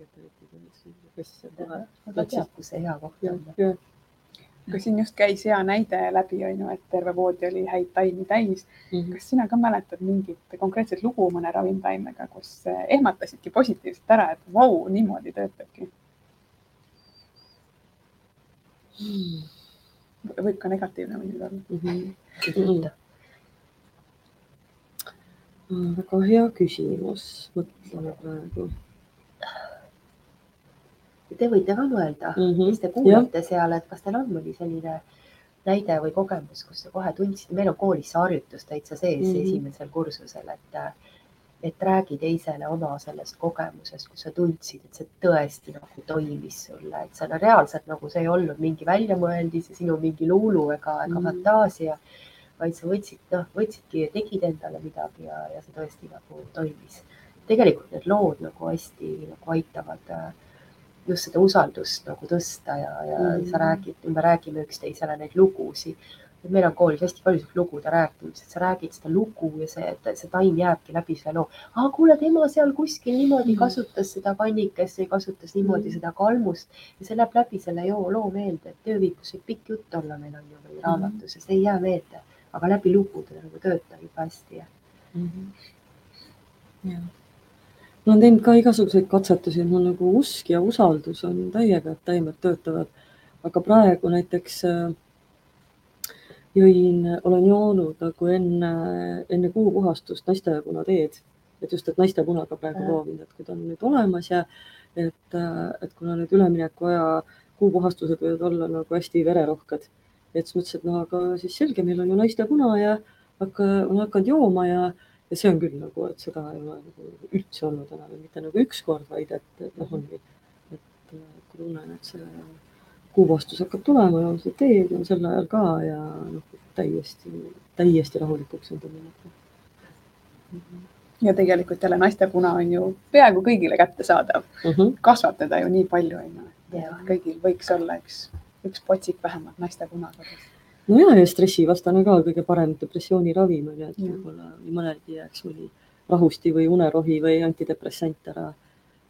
aga teab, kus see hea koht on. Aga siin just käis hea näide läbi, on ju, et terve voodi oli häid taimi täis. Mhm. kas sina ka mäletad mingit konkreetset lugu mõne ravimtaimega, kus eh, ehmatasidki positiivselt ära, et vau, niimoodi töötabki? võib ka negatiivne muidugi olla. Mhm. väga hea küsimus, mõtleme praegu. Te võite ka mõelda, Mhm. kes te kuulate seal, et kas teil on mõni selline näide või kogemus, kus sa kohe tundsid, meil on koolis see harjutus täitsa sees mm. -hmm. esimesel kursusel, et, et räägi teisele oma sellest kogemusest, kus sa tundsid, et see tõesti nagu toimis sulle, et on reaalselt nagu see ei olnud mingi väljamõeldis ja sinu mingi luulu ega, ega mm. -hmm. fantaasia, vaid sa võtsid, noh, võtsidki ja tegid endale midagi ja, ja see tõesti nagu toimis. tegelikult need lood nagu hästi nagu aitavad äh, just seda usaldust nagu tõsta ja, ja mm. Mhm. sa räägid, me räägime üksteisele neid lugusid. meil on koolis hästi palju lugude rääkimist, et sa räägid seda lugu ja see, et see taim jääbki läbi selle loo. aa, kuule, tema seal kuskil niimoodi Mhm. kasutas seda kannikest või kasutas niimoodi Mhm. seda kalmust ja see läheb läbi selle joo, loo meelde, et tööviikus võib pikk jutt olla meil on ju või raamatus ja see ei jää meelde, aga läbi lugude nagu töötab juba hästi ja jah. Ma olen teinud ka igasuguseid katsetusi, mul nagu usk ja usaldus on täiega, et taimed töötavad. aga praegu näiteks äh, jõin, olen joonud nagu enne, enne kuupuhastust naistepunateed, et just, et naistepunaga praegu Äh. proovin, et kui ta on nüüd olemas ja et, et kuna nüüd ülemineku aja kuupuhastused võivad olla nagu hästi vererohked, et siis mõtlesin, et no aga siis selge, meil on ju naistepuna ja hakka, olen hakanud jooma ja, ja see on küll nagu, et seda ei ole nagu üldse olnud enam, mitte nagu ükskord, vaid et, et noh, ongi, et kui tunnen, et see kuupuhastus hakkab tulema, joon seda teed, joon sel ajal ka ja noh, täiesti, täiesti rahulikuks on tunne. ja tegelikult jälle naistepuna on ju peaaegu kõigile kättesaadav, Uh -huh. kasvab teda ju nii palju, on ju. Jaa. kõigil võiks olla üks, üks potsik vähemalt naistepuna kodus. No ja, ja stressivastane ka kõige parem depressiooniravim on ju, et võib-olla nii mõnelgi jääks mõni rahusti või unerohi või antidepressant ära.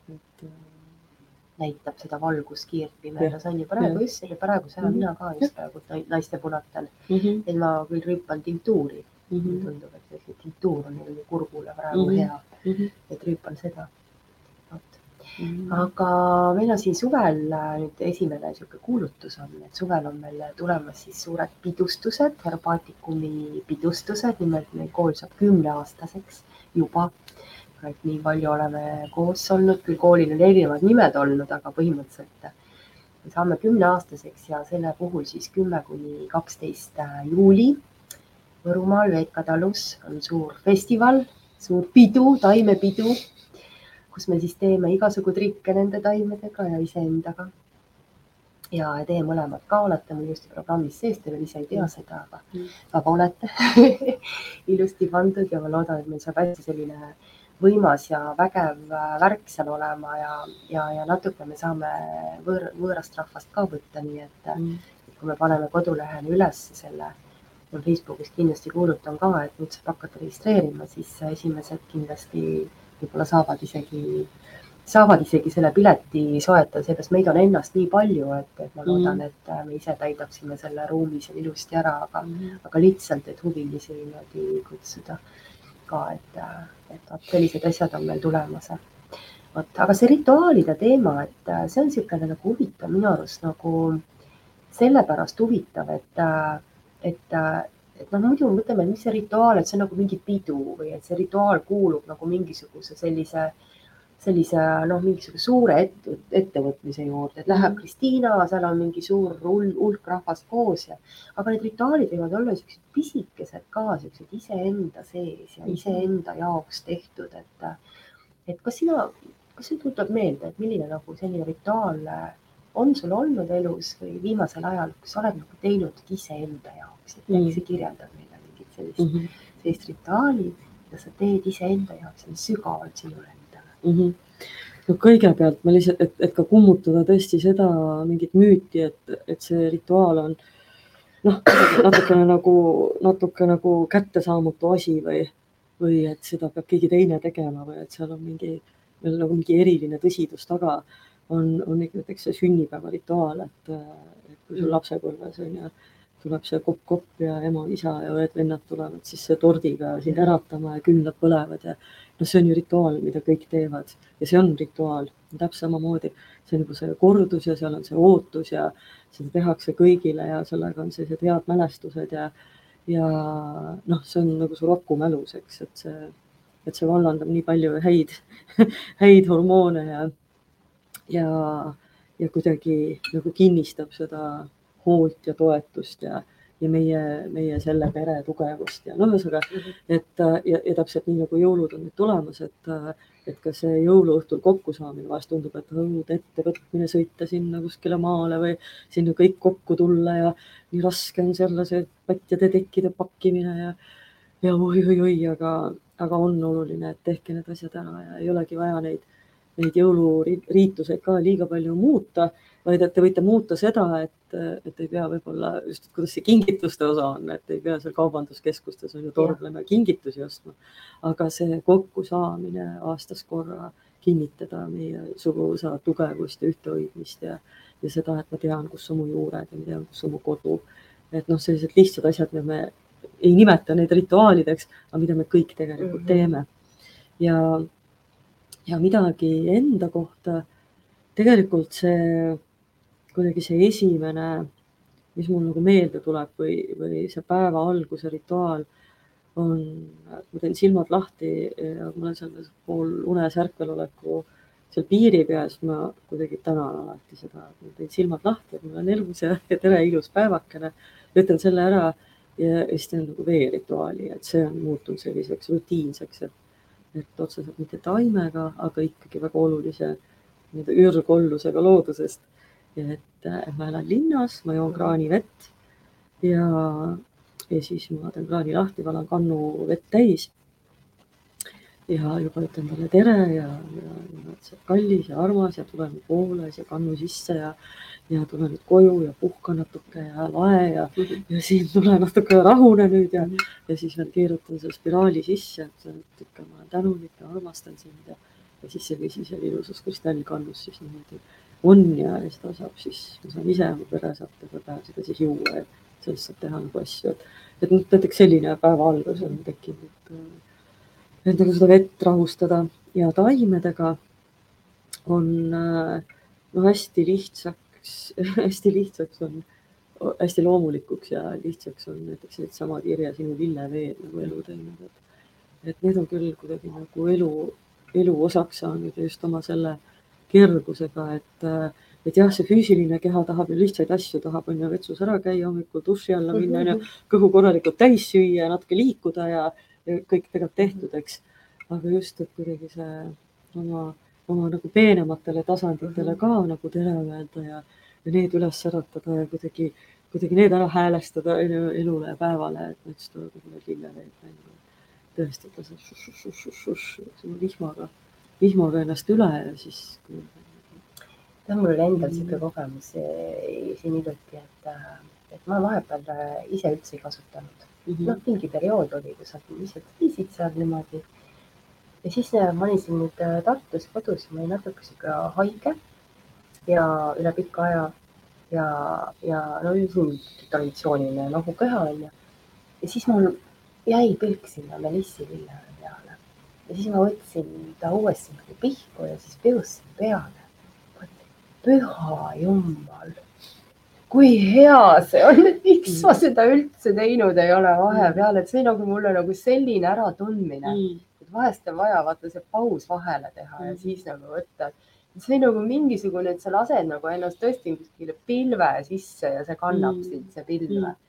et äh, näitab seda valguskiirt pimedas on ju praegu Jah. just selle, praegu seda Mhm. mina ka just praegu nai- naiste punatel, mm -hmm, et ma küll rüüpan tinktuuri mm -hmm, tundub, et see tinktuur on neil kurgule praegu Mhm. hea, mm -hmm, et rüüpan seda. -hmm. aga meil on siin suvel äh, nüüd esimene niisugune kuulutus on, et suvel on meil tulemas siis suured pidustused, Herbaatikumi pidustused, nimelt meil kool saab kümneaastaseks juba. et nii palju oleme koos olnud, küll koolil on erinevad nimed olnud, aga põhimõtteliselt me saame kümneaastaseks ja selle puhul siis kümme kuni kaksteist juuli Võrumaal Veika talus on suur festival, suur pidu, taimepidu, kus me siis teeme igasugu trikke nende taimedega ja iseendaga. ja tee mõlemad ka olete mul ilusti programmis sees, te veel ise ei tea seda, aga, aga olete *laughs* ilusti pandud ja ma loodan, et meil saab hästi selline võimas ja vägev värk seal olema ja, ja, ja natuke me saame võõr, võõrast rahvast ka võtta, nii et kui me paneme kodulehele üles selle, ma Facebookis kindlasti kuulutan ka, et nüüd saab hakata registreerima, siis esimesed kindlasti võib-olla saavad isegi, saavad isegi selle pileti soetada, seepärast meid on ennast nii palju, et, et ma loodan, et me ise täidaksime selle ruumi seal ilusti ära, aga, aga lihtsalt, et huvilisi niimoodi kutsuda ka, et, et vot sellised asjad on meil tulemas. vot, aga see rituaalide teema, et see on niisugune nagu huvitav minu arust nagu sellepärast huvitav, et, et, et noh, muidu mõtleme, mis see rituaal, et see on nagu mingi pidu või et see rituaal kuulub nagu mingisuguse sellise, sellise noh, mingisuguse suure ette, ettevõtmise juurde, et läheb Kristiina, seal on mingi suur hulk rahvast koos ja, aga need rituaalid võivad olla siuksed pisikesed ka, siuksed iseenda sees ja iseenda jaoks tehtud, et, et kas sina, kas sul tuleb meelde, et milline nagu selline rituaal on sul olnud elus või viimasel ajal, kus sa oled nagu teinud iseenda jaoks, et äkki sa kirjeldad meile mingit sellist mm, -hmm. sellist rituaali, mida sa teed iseenda jaoks, mis sügavalt sinule endale mm? -hmm. no kõigepealt ma lihtsalt, et, et ka kummutada tõesti seda mingit müüti, et, et see rituaal on noh, natukene nagu, natuke nagu kättesaamatu asi või, või et seda peab keegi teine tegema või et seal on mingi, veel nagu mingi eriline tõsidus taga on, on ikka näiteks see sünnipäevarituaal, et, et kui sul lapsepõlves on ju, tuleb see kopp-kopp ja ema, isa ja õed-vennad tulevad siis tordiga sind äratama ja küünlad põlevad ja noh, see on ju rituaal, mida kõik teevad. Ja see on rituaal. Täpselt samamoodi. see on nagu see kordus ja seal on see ootus ja seda tehakse kõigile ja sellega on sellised head mälestused ja, ja noh, see on nagu su Roku mälus, eks, et see, et see vallandab nii palju häid *laughs* häid hormoone ja ja, ja kuidagi nagu kinnistab seda hoolt ja toetust ja, ja meie, meie selle pere tugevust ja noh, ühesõnaga, et ja, ja täpselt nii nagu jõulud on nüüd tulemas, et, et ka see jõuluõhtul kokkusaamine vahest tundub, et õud ettevõtmine, sõita sinna kuskile maale või sinna kõik kokku tulla ja nii raske on selle see patjade tekkide pakkimine ja, ja oi-oi-oi, aga, aga on oluline, et tehke need asjad ära ja ei olegi vaja neid, neid jõuluriituseid ka liiga palju muuta vaid et te võite muuta seda, et, et ei pea võib-olla just, kuidas see kingituste osa on, et ei pea seal kaubanduskeskustes on ju torblema kingitusi ostma. aga see kokkusaamine aastas korra kinnitada meie suguvõsa tugevust ja ühtehoidmist ja, ja seda, et ma tean, kus on mu juured ja ma tean, kus on mu kodu. et noh, sellised lihtsad asjad, mida me ei nimeta neid rituaalideks, aga mida me kõik tegelikult mm -hmm. teeme. ja, ja midagi enda kohta tegelikult see kuidagi see esimene, mis mul nagu meelde tuleb või, või see päeva alguse rituaal on, ma teen silmad lahti ja ma olen seal pool unes ärkveloleku seal piiri peal, siis ma kuidagi tänan alati seda, et ma teen silmad lahti, et mul on elus ja tere, ilus päevakene. ütlen selle ära ja siis teen nagu veerituaali, et see on muutunud selliseks rutiinseks, et, et otseselt mitte taimega, aga ikkagi väga olulise nii-öelda ürgollusega loodusest et ma elan linnas, ma joon kraanivett ja, ja siis ma teen kraani lahti, valan kannu vett täis. ja juba ütlen talle tere ja, ja, ja et see on kallis ja armas ja tulen poole siia kannu sisse ja, ja tulen nüüd koju ja puhkan natuke ja lae ja -hmm. ja siin tule natuke rahune nüüd ja, ja siis veel keerutan selle spiraali sisse, et ikka ma olen tänulik ja armastan sind ja, ja siis see vesi seal ilusas kristallkannus siis niimoodi on ja seda saab siis, ma saan ise, mu pere saab terve päev seda siis juua ja sellest saab teha nagu asju, et, et noh, näiteks selline päeva algus on tekkinud. et nagu seda vett rahustada ja taimedega on noh, hästi lihtsaks, *laughs* hästi lihtsaks on, hästi loomulikuks ja lihtsaks on näiteks needsama kirja sinu lilleveed nagu elu teinud, et, et need on küll kuidagi nagu elu, elu osaks saanud ja just oma selle kergusega, et, et jah, see füüsiline keha tahab ju lihtsaid asju, tahab on ju vetsus ära käia, hommikul duši alla minna, on ju, kõhu korralikult täis süüa, natuke liikuda ja, ja kõik tegelikult tehtud, eks. aga just, et kuidagi see oma, oma nagu peenematele tasanditele ka nagu tere öelda ja, ja need üles äratada ja kuidagi, kuidagi need ära häälestada elule ja päevale, et siis tuleb need lilleveed välja. tõestada see šuš-šuš-šuš-šuš vihmaga vihmaga ennast üle ja siis. tead, mul oli endal niisugune kogemus siin hiljuti, et, äh, et ma vahepeal äh, ise üldse ei kasutanud mm -hmm.. noh, mingi periood oli, kus sa lihtsalt viisid seal niimoodi. Ja siis äh, ma olin siin nüüd Tartus kodus ma olin natuke sihuke haige ja üle pika aja ja, ja no siin traditsiooniline nohukeha onju. ja siis mul jäi pilk sinna melissi lille ja siis ma võtsin ta uuesti nagu pihku ja siis piustasin peale. püha jumal, kui hea see on, miks ma seda üldse teinud ei ole vahepeal, et see nagu mulle nagu selline äratundmine mm., vahest on vaja vaata see paus vahele teha mm. ja siis nagu võtta see nagu mingisugune, et sa lased nagu ennast tõesti kuskile pilve sisse ja see kannab mm. sind, see pilve mm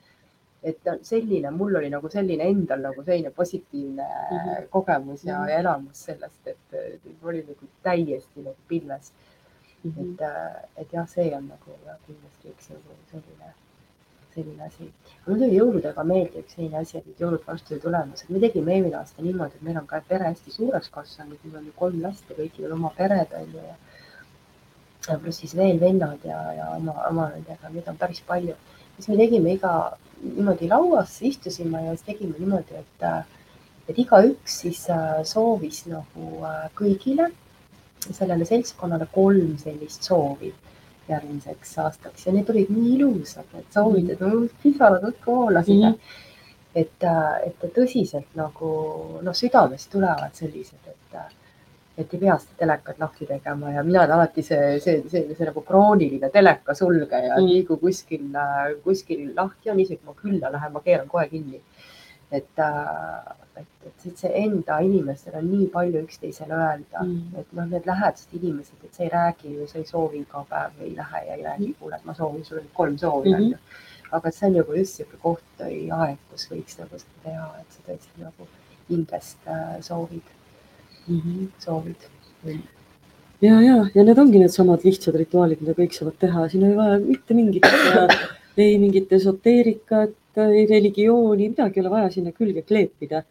et selline, mul oli nagu selline endal nagu selline positiivne mm -hmm. kogemus ja, mm -hmm. ja elamus sellest, et, et oli nagu täiesti nagu pilves mm. -hmm. et, et jah, see on nagu jah, kindlasti üks nagu selline, selline asi. mul tuli jõuludega meelde üks selline asi, et jõulud varsti tulemas, et me tegime eelmine aasta niimoodi, et meil on ka pere hästi suureks kasvanud, meil on ju kolm last ja kõigil on oma pered on ju ja ja pluss siis veel vennad ja, ja oma, oma nendega, neid on päris palju. siis me tegime iga niimoodi lauas istusime ja siis tegime niimoodi, et, et igaüks siis äh, soovis nagu äh, kõigile sellele seltskonnale kolm sellist soovi järgmiseks aastaks ja need olid nii ilusad, need soovid, et mul pisarad õhku voolasid mm. -hmm. et, äh, et tõsiselt nagu noh, südamest tulevad sellised, et et ei pea seda telekat lahti tegema ja mina olen alati see, see, see, see, see nagu krooniline teleka sulgeja mm., nii kui kuskil, kuskil lahti on, isegi kui ma külla lähen, ma keeran kohe kinni. et, äh, et, see enda inimestel on nii palju üksteisele öelda mm., et noh, need lähedased inimesed, et sa ei räägi ju, sa ei soovi iga päev ei lähe ja ei räägi, kuule, et ma soovin sulle kolm soovi mm, -hmm. aga see on nagu just niisugune koht või aeg, kus võiks nagu seda teha, et sa tõesti nagu hingest äh, soovid mm, -hmm. soovid ja, ja, ja need ongi needsamad lihtsad rituaalid, mida kõik saavad teha, siin ei vaja mitte mingit ei mingit esoteerikat, ei religiooni, midagi ei ole vaja sinna külge kleepida.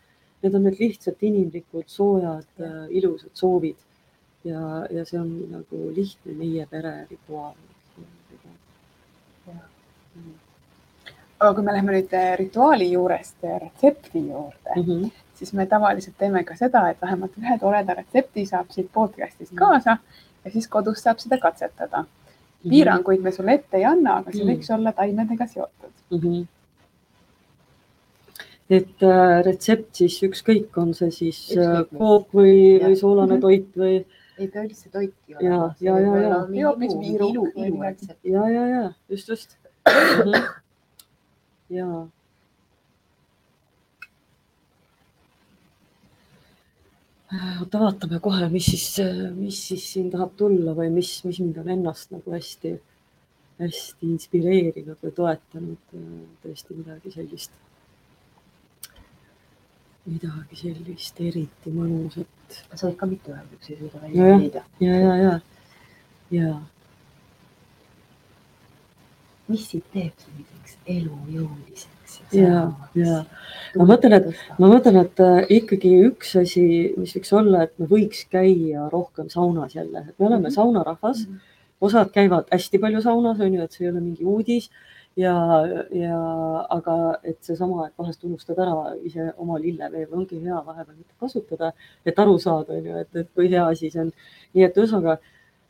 Need on need lihtsalt inimlikud, soojad, ilusad soovid. ja, ja see on nagu lihtne meie pere rituaal. aga kui me läheme nüüd rituaali juurest retsepti juurde mm, -hmm siis me tavaliselt teeme ka seda, et vähemalt ühe toreda retsepti saab siit podcast'ist kaasa ja siis kodus saab seda katsetada. Mhm. piiranguid me sulle ette ei anna, aga see võiks olla taimedega seotud mm. -hmm et äh, retsept siis ükskõik, on see siis äh, kook või, või soolane mhm. toit või? ei pea üldse toiti olema. ja, ja, ja, ja. ja, ja, ja just, just. -hmm. ja oota, vaatame kohe, mis siis, mis siis siin tahab tulla või mis, mis mind on ennast nagu hästi, hästi inspireerinud või toetanud. tõesti midagi sellist, midagi sellist eriti mõnusat. sa võid ka mitu öelda, üks ei suuda välja leida. ja, ja, ja, ja, ja. mis sind teeb selliseks elujõuliseks? ja, ja ma mõtlen, et ma mõtlen, et äh, ikkagi üks asi, mis võiks olla, et me võiks käia rohkem saunas jälle, et me oleme mm -hmm. saunarahvas mm. -hmm. osad käivad hästi palju saunas, on ju, et see ei ole mingi uudis ja, ja aga et seesama, et vahest unustad ära ise oma lilleveev, ongi hea vahepeal mitte kasutada, et aru saada, on ju, et, et kui hea asi see on. nii et ühesõnaga,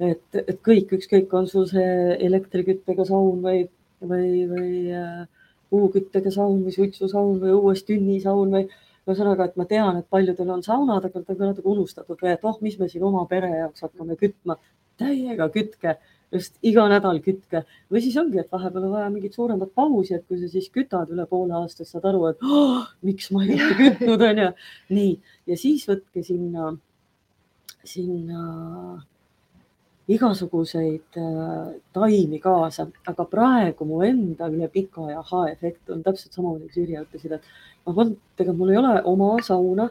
et, et kõik, ükskõik, on sul see elektriküttega saun või, või, või äh, puuküttega saun või suitsusaun või õues tünnisaun või ühesõnaga, et ma tean, et paljudel on saunad, aga ta on ka natuke unustatud või et oh, mis me siin oma pere jaoks hakkame kütma. täiega kütke, just iga nädal kütke. Või siis ongi, et vahepeal on vaja mingit suuremat pausi, et kui sa siis kütad üle poole aastast, saad aru, et oh, miks ma ei ole kütnud, onju. nii, ja siis võtke sinna, sinna igasuguseid äh, taimi kaasa, aga praegu mu enda üle pika aja aha-efekt on täpselt samamoodi, kui Sirje ütlesid, et ma polnud, ega mul ei ole oma sauna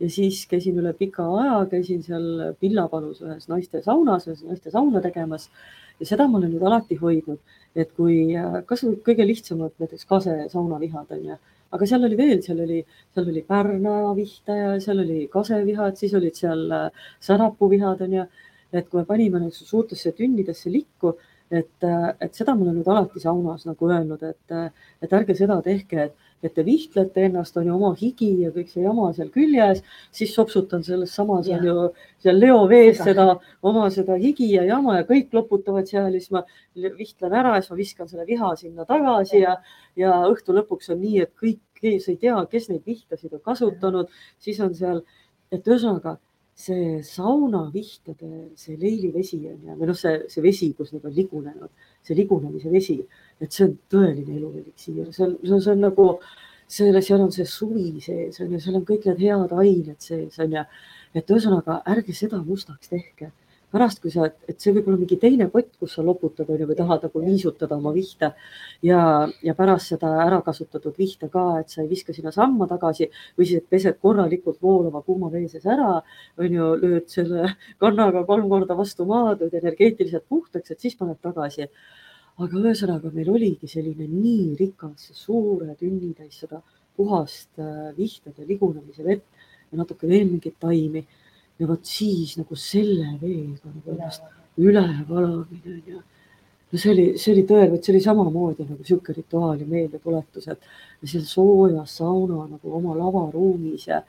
ja siis käisin üle pika aja, käisin seal Pillapalus ühes naiste saunas, ühes naiste sauna tegemas. Ja seda ma olen nüüd alati hoidnud, et kui äh, kasvõi kõige lihtsamad näiteks kase saunavihad on ju, aga seal oli veel, seal oli, seal oli Pärna vihtaja, seal oli kasevihad, siis olid seal äh, särapuvihad on ju. Et kui me panime suurtesse tünnidesse likku, et, et seda ma olen nüüd alati saunas nagu öelnud, et, et ärge seda tehke, et, et te vihtlete ennast, on ju oma higi ja kõik see jama seal küljes, siis sopsutan selles samas on ju seal Leo vees seda. oma seda higi ja jama ja kõik loputavad seal ja siis ma vihtlen ära ja siis ma viskan selle viha sinna tagasi ja, ja õhtu lõpuks on nii, et kõik, sa ei tea, kes neid vihtasid on kasutanud, siis on seal, et ühesõnaga see saunavihtade, see leilivesi on ju, või noh, see, see vesi, kus nad on ligunenud, see ligunemise vesi, et see on tõeline elueliksiir, seal, see on nagu, selle, seal on see suvi sees on ju, seal on kõik need head ained sees on ju. et ühesõnaga ärge seda mustaks tehke pärast, kui sa, et see võib olla mingi teine pott, kus sa loputad on ju või tahad nagu niisutada oma vihta ja, ja pärast seda ära kasutatud vihta ka, et sa ei viska sinna samma tagasi või siis pesed korralikult voolava kuuma vee sees ära, on ju, lööd selle kannaga kolm korda vastu maad, lööd energeetiliselt puhtaks, et siis paned tagasi. aga ühesõnaga meil oligi selline nii rikas, suure tünnitäis seda puhast äh, vihtade ligunemise vett ja natuke veel mingeid taimi ja vot siis nagu selle veega nagu ennast ülevalamine on ju. no see oli, see oli tõel, vot see oli samamoodi nagu sihuke rituaal ja meeldetuletus, et seal soojas sauna nagu oma lavaruumis ja,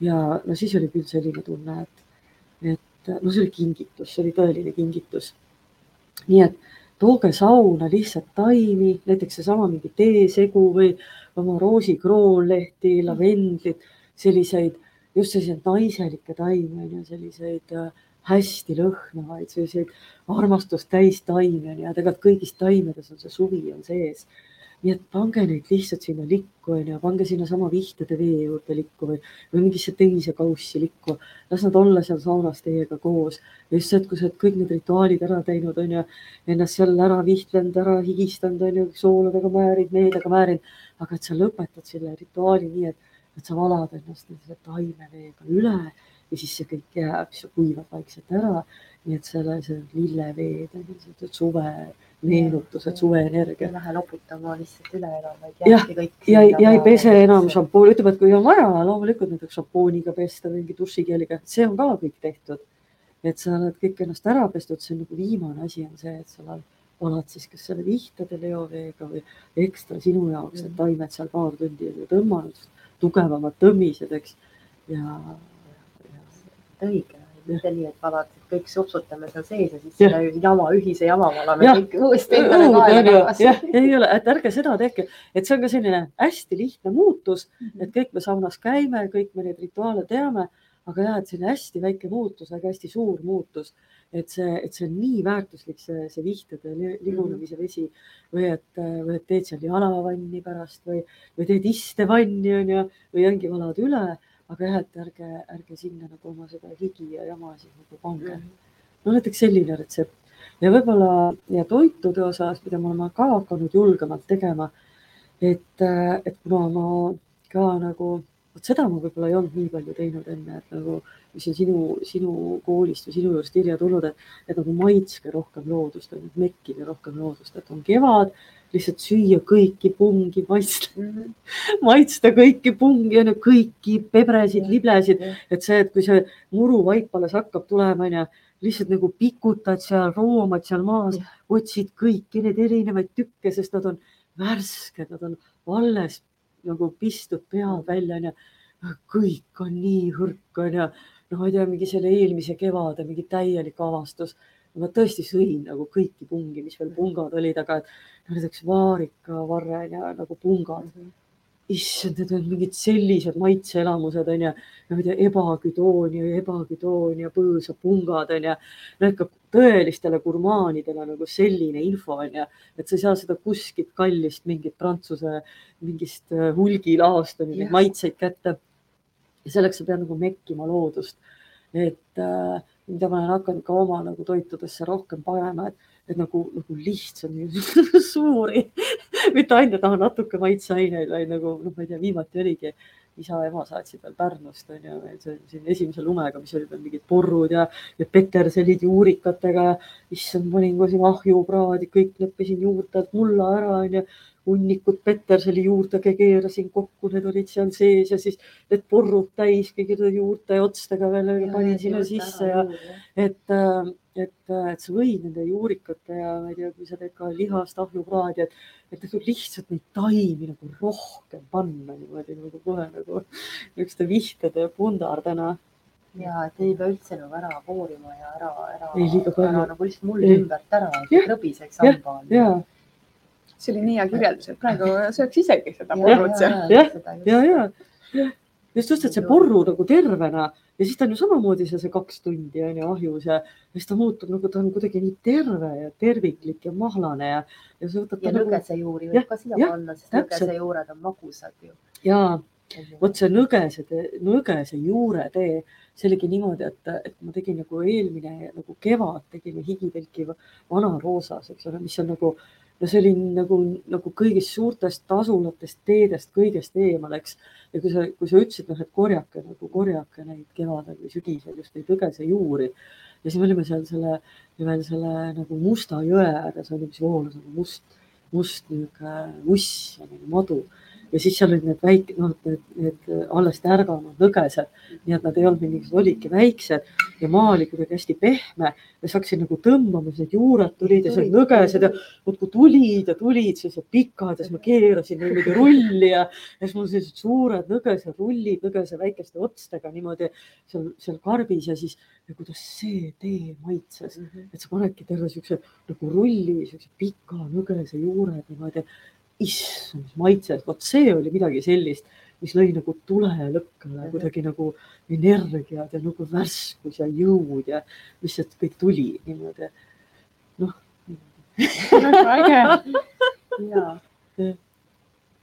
ja no siis oli küll selline tunne, et, et no see oli kingitus, see oli tõeline kingitus. nii et tooge sauna lihtsalt taimi, näiteks seesama mingi teesegu või oma roosikroonlehti, lavendlit, selliseid just selliseid naiselikke taimi on ju, selliseid äh, hästi lõhnavaid, selliseid armastust täis taimi on ju tegelikult kõigis taimedes on see suvi on sees. nii et pange neid lihtsalt sinna likku onju, pange sinnasama vihtede vee juurde likku või, või mingisse teise kaussi likku. las nad olla seal saunas teiega koos. ja just see, et kui sa oled kõik need rituaalid ära teinud onju, ennast seal ära vihtlenud, ära higistanud onju, sooludega määrinud, meediaga määrinud, aga et sa lõpetad selle rituaali nii, et, et sa valad ennast selle taimeveega üle ja siis see kõik jääb, siis kuivab vaikselt ära. nii et selle, see lilleveed, suve meenutused, suveenergia. ei lähe loputama lihtsalt üle enam, vaid jääbki kõik. ja, ja ei pese enam šampooni, ütleme, et kui on vaja, loomulikult näiteks šampooniga pesta, mingi dušikeeliga, see on ka kõik tehtud. et sa oled kõik ennast ära pestud, see on nagu viimane asi on see, et sa valad siis kas selle vihtade leoveega või ekstra sinu jaoks, et taimed seal paar tundi on ju tõmmanud, tugevamad tõmmised, eks. ja, õige, mitte nii, et valad kõik supsutame seal sees ja siis Jah. selle jama, ühise jama valame Jah. kõik uuesti endale kaela jah, ei ole, et ärge seda tehke, et see on ka selline hästi lihtne muutus, et kõik me saunas käime, kõik me neid rituaale teame, aga jah, et selline hästi väike muutus, aga hästi suur muutus. Et see, et see on nii väärtuslik, see, see vihtede li- limunemise vesi. Või et, või et teed seal jalavanni pärast või, või teed istevanni onju või ongi valad üle, aga jah, et ärge, ärge sinna nagu oma seda higi ja jama siis nagu pange. No näiteks selline retsept. Ja võib-olla ja toitude osas, mida me oleme ka hakanud julgemalt tegema. et, et kuna ma ka nagu, vot seda ma võib-olla ei olnud nii palju teinud enne, et nagu, mis on sinu, sinu koolist või sinu juurest Irja tulnud, et, et nagu maitske rohkem loodust, mekkige rohkem loodust, et on kevad, lihtsalt süüa kõiki pungi, maitsta, Mhm. *laughs* maitsta kõiki pungi, onju, kõiki pebresid, Jah, liblesid, jah. et see, et kui see muruvaip alles hakkab tulema, onju, lihtsalt nagu pikutad seal, roomad seal maas, otsid kõiki neid erinevaid tükke, sest nad on värsked, nad on alles nagu pistud pead välja, onju. kõik on nii hõrk, onju. no ma ei tea, mingi selle eelmise kevade mingi täielik avastus. ma tõesti sõin nagu kõiki pungi, mis veel pungad olid, aga et näiteks vaarikavarre ja nagu pungad issand, need on mingid sellised maitseelamused onju, ma ei tea, ebaküdoonia ja ebaküdoonia põõsapungad onju. no ikka tõelistele gurmaanidele nagu selline info onju, et sa ei saa seda kuskilt kallist mingit prantsuse mingist äh, hulgilaost onju, neid maitseid kätte. ja selleks sa pead nagu mekkima loodust. et äh, mida ma olen hakanud ka oma nagu toitudesse rohkem panema, et, et nagu, nagu lihtsalt nii *laughs* suuri mitte ainult ah, natuke maitseaineid, vaid nagu noh, ma ei tea, viimati oligi isa-ema saatsid veel Pärnust onju, siin esimese lumega, mis olid veel mingid porrud ja, ja petersellid juurikatega. issand, panin kohe sinna ahjupraadi, kõik leppisin juurde, et mulla ära onju. Hunnikud peterselli juurtega keerasin kokku, need olid seal sees ja siis need porrud täis kõigi juurte ja otstega veel panin sinna sisse ja et, äh, et, et sa võid nende juurikate ja ma ei tea, kui sa teed ka lihast ahjupraadi, et, et lihtsalt neid taimi nagu rohkem panna niimoodi nagu kohe nagu niisuguste vihtede pundardena. ja et ei pea üldse nagu ära voorima ja ära, ära, ära nagu lihtsalt muld Ei. ümbert ära, et rõbiseks Jah. hamba all. Ja, see oli nii hea kirjeldus, et praegu sööks isegi seda Ja, porrut seal. Jah, seda just. ja, ja just, just, et see porru nagu tervena ja siis ta on ju samamoodi see, see kaks tundi on ju ahjus ja ja siis ta muutub nagu ta on kuidagi nii terve ja terviklik ja mahlane ja, ja sa võtad ja nagu nõgesejuuri Jah, võib ka siia panna, sest nõgesejuured on magusad ju. ja vot see nõgese, nõgese juuretee, see oligi niimoodi, et, et ma tegin nagu eelmine nagu kevad tegime higitelki vana roosas, eks ole, mis on nagu no see oli nagu, nagu kõigist suurtest tasulatest teedest kõigest eemal, eks. ja kui sa, kui sa ütlesid, noh, et korjake nagu korjake neid kevadel või sügisel just neid nõgese juuri ja siis me olime seal selle veel selle nagu Musta jõe ääres oli, mis voolas nagu must, must niisugune uss ja nagu madu ja siis seal olid need väike, noh, need, need alles tärganud nõgesed, nii et nad ei olnud mingisugused, olidki väiksed ja maa oli kuidagi hästi pehme. Ja siis hakkasin nagu tõmbama, siis need juured tulid ja olid nõgesed ja muudkui tulid ja tulid sellised pikad ja siis ma keerasin niimoodi rulli ja, ja siis mul sellised suured nõgese rullid nõgese väikeste otstega niimoodi seal, seal karbis ja siis ja kuidas see tee maitses, et sa panedki terve siukse nagu rulli, siukse pika nõgese juured niimoodi issand, mis maitses, vot see oli midagi sellist, mis lõi nagu tule lõkkele kuidagi nagu energiat ja nagu värskus ja jõud ja lihtsalt kõik tuli niimoodi. noh, väga äge. *laughs* ja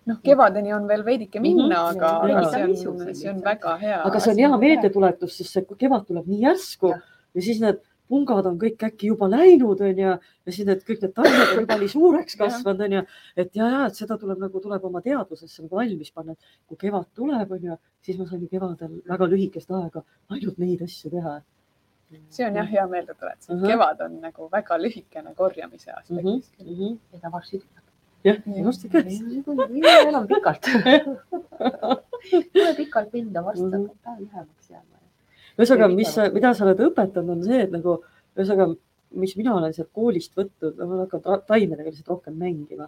noh, kevadeni on veel veidike minna, aga Ja, aga ja. see on, see on väga hea. aga see on hea meeldetuletus, sest see kevad tuleb nii järsku Jah. ja siis need pungad on kõik äkki juba läinud, onju, ja siis need kõik need taimed on juba nii suureks kasvanud, onju, et ja, ja et seda tuleb nagu tuleb oma teadvusesse nagu valmis panna, et kui kevad tuleb, onju, siis ma saan ju kevadel väga lühikest aega ainult neid asju teha. see on jah, hea meeldetuletus, et Ahah. kevad on nagu väga lühikene korjamise aspektist mm. küll. -hmm. ja ta varsti tuleb. jah, just ikka. ei ole enam pikalt. Pole pikalt minna, varsti Mhm. hakkab päev lühemaks jääma. ühesõnaga, mis, mida sa oled õpetanud, on see, et nagu ühesõnaga, mis mina olen sealt koolist võtnud, ma olen hakanud taimedega lihtsalt rohkem mängima,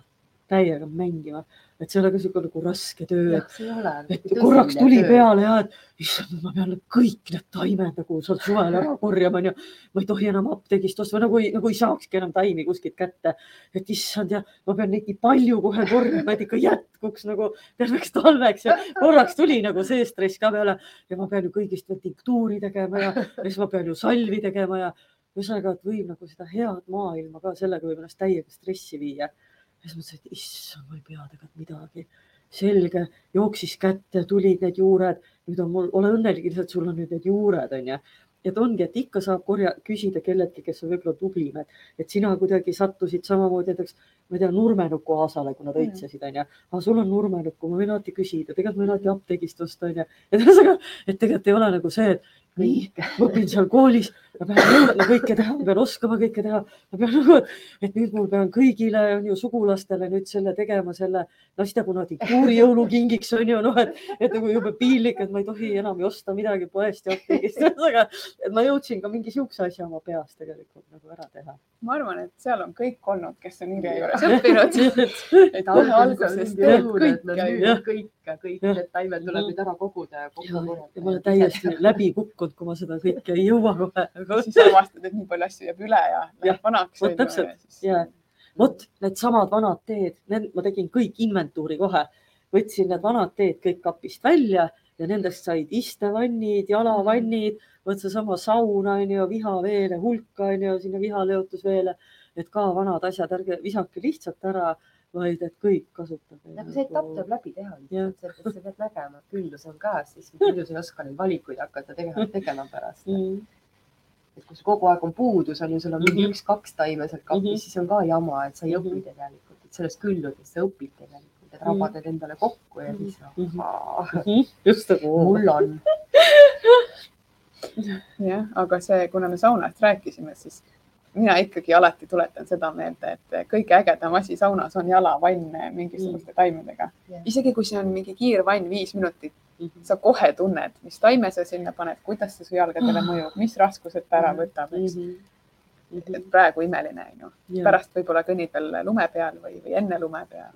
täiega mängima, et see ei ole ka sihuke nagu raske töö, ole. et korraks tuli. peale ja et issand, ma pean kõik need taimed nagu sealt suvel ära korjama, onju. ma ei tohi enam apteegist osta, nagu ei, nagu ei saakski enam taimi kuskilt kätte. et issand ja ma pean neid nii palju kohe korjama, et ikka jätkuks nagu terveks talveks ja korraks tuli nagu see stress ka peale ja ma pean ju kõigist veel tinktuuri tegema ja, ja siis ma pean ju salvi tegema ja ühesõnaga, et võib nagu seda head maailma ka sellega võib ennast täiega stressi viia. Ja siis mõtlesin, et issand, ma ei pea tegelikult midagi selge, jooksis kätte, tulid need juured, nüüd on mul, ole õnnelik lihtsalt, sul on nüüd need juured onju. et ongi, et ikka saab korja, küsida kelleltki, kes on võib-olla tublim, et, et sina kuidagi sattusid samamoodi näiteks, ma ei tea, nurmenuku aasale, kui nad Mm. õitsesid onju. aga sul on nurmenukku, ma võin alati küsida, tegelikult ma võin alati apteegist osta onju. *laughs* et ühesõnaga, et tegelikult ei ole nagu see, et nii, ma õpin seal koolis, ma pean jõudma kõike teha, ma pean oskama kõike teha, ma pean nagu, et nüüd mul pean kõigile on ju sugulastele nüüd selle tegema selle naiste kunagi kuuri jõulukingiks on ju noh, et, et nagu jube piinlik, et ma ei tohi enam ju osta midagi poest ja apteegist, ühesõnaga, et ma jõudsin ka mingi siukse asja oma peas tegelikult nagu ära teha. ma arvan, et seal on kõik olnud, kes on Irja juures. Õppinud. et kohe alguses teed kõik ja Jah. kõik, need taimed tuleb nüüd ära koguda ja kokku ja ja ma olen täiesti läbi kukkunud, kui ma seda kõike ei jõua kohe. *laughs* siis avastad, et nii palju asju jääb üle ja läheb vanaks. vot täpselt, jaa. vot needsamad vanad teed, need ma tegin kõik inventuuri kohe, võtsin need vanad teed kõik kapist välja ja nendest said istevannid, jalavannid, vot seesama saun on ju, vihaveele hulka on ju, sinna vihaleotusveele, et ka vanad asjad, ärge visake lihtsalt ära, vaid et kõik kasutage. nagu see etapp tuleb läbi teha lihtsalt, sa pead nägema, et küllus on käes, siis muidu sa ei oska neid valikuid hakata tegema, tegema pärast. mm.. Et kui sul kogu aeg on puudus, on ju, sul on mingi Mhm. üks-kaks taime seal kapis Mhm. siis on ka jama, et sa ei õpi Mhm. tegelikult, et sellest külludest sa õpid tegelikult, et Mhm. rabad need endale kokku ja siis Mhm. ahhaa, just nagu. *laughs* mul on. *laughs* jah, aga see, kuna me saunast rääkisime, siis mina ikkagi alati tuletan seda meelde, et kõige ägedam asi saunas on jalavann mingisuguste taimedega Jah.. isegi kui see on mingi kiirvann viis minutit, Mhm. Sa kohe tunned, mis taime sa sinna paned, kuidas see su jalgadele mõjub, mis raskused ta ära võtab, eks. Mhm. et praegu imeline on ju, pärast võib-olla kõnnid veel lume peal või, või enne lume peal.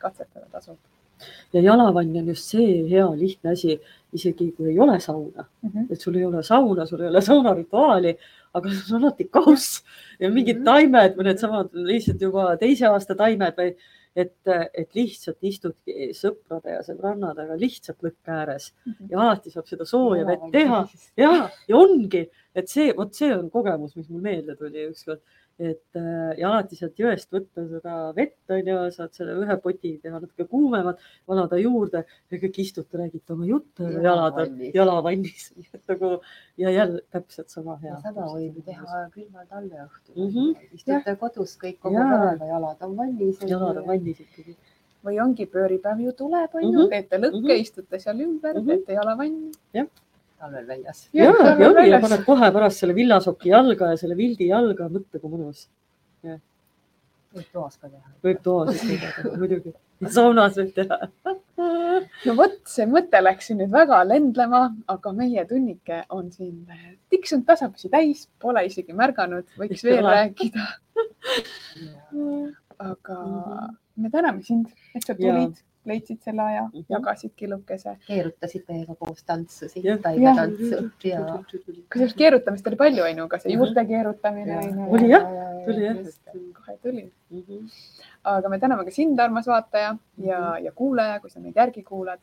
katsetada tasub ja jalavann on just see hea lihtne asi, isegi kui ei ole sauna, mm. -hmm. et sul ei ole sauna, sul ei ole saunarituaali, aga sul on alati kauss ja mingid Mhm. taimed või needsamad lihtsalt juba teise aasta taimed või et, et lihtsalt istudki sõprade ja sõbrannadega lihtsalt lõkke ääres ja alati saab seda sooja vett teha. ja, ja ongi, et see, vot see on kogemus, mis mul meelde tuli ükskord, et äh, ja alati sealt jõest võtta seda vett on ju, saad selle ühe poti teha natuke kuumemad, valada juurde ja kõik istute, räägite oma jutte ja jalad on Jalavannis. jalavannis, *laughs* et nagu ja jälle täpselt sama hea. sama võib ju teha külmal talveõhtul mm. -hmm. istute kodus kõik kogu päeva, jalad on valmis. jalad on vannis ikkagi. või ongi pööripäev ju tuleb, on ju Mhm., teete lõkke, Mhm. istute seal ümber, Mhm. teete jalavanni. Talvel väljas. ja, ja ongi ja paned kohe pärast selle villasoki jalga ja selle vildi jalga, mõtle kui mõnus. võib toas ka teha. võib toas teha, muidugi. saunas võib teha. *laughs* no vot, see mõte läks siin nüüd väga lendlema, aga meie tunnike on siin tiksunud tasapisi täis, pole isegi märganud, võiks veel ole. rääkida, *laughs* aga me täname sind, et sa tulid, leidsid selle aja Mhm., jagasid killukese. keerutasid meiega koos tantsusid taimetantsu ja. kusjuures keerutamist oli palju, onju, ka see Mhm. juurte keerutamine onju. Oli jah, tuli jah. kohe tuli, Mhm. aga me täname ka sind, armas vaataja ja, ja kuulaja, kui sa meid järgi kuulad.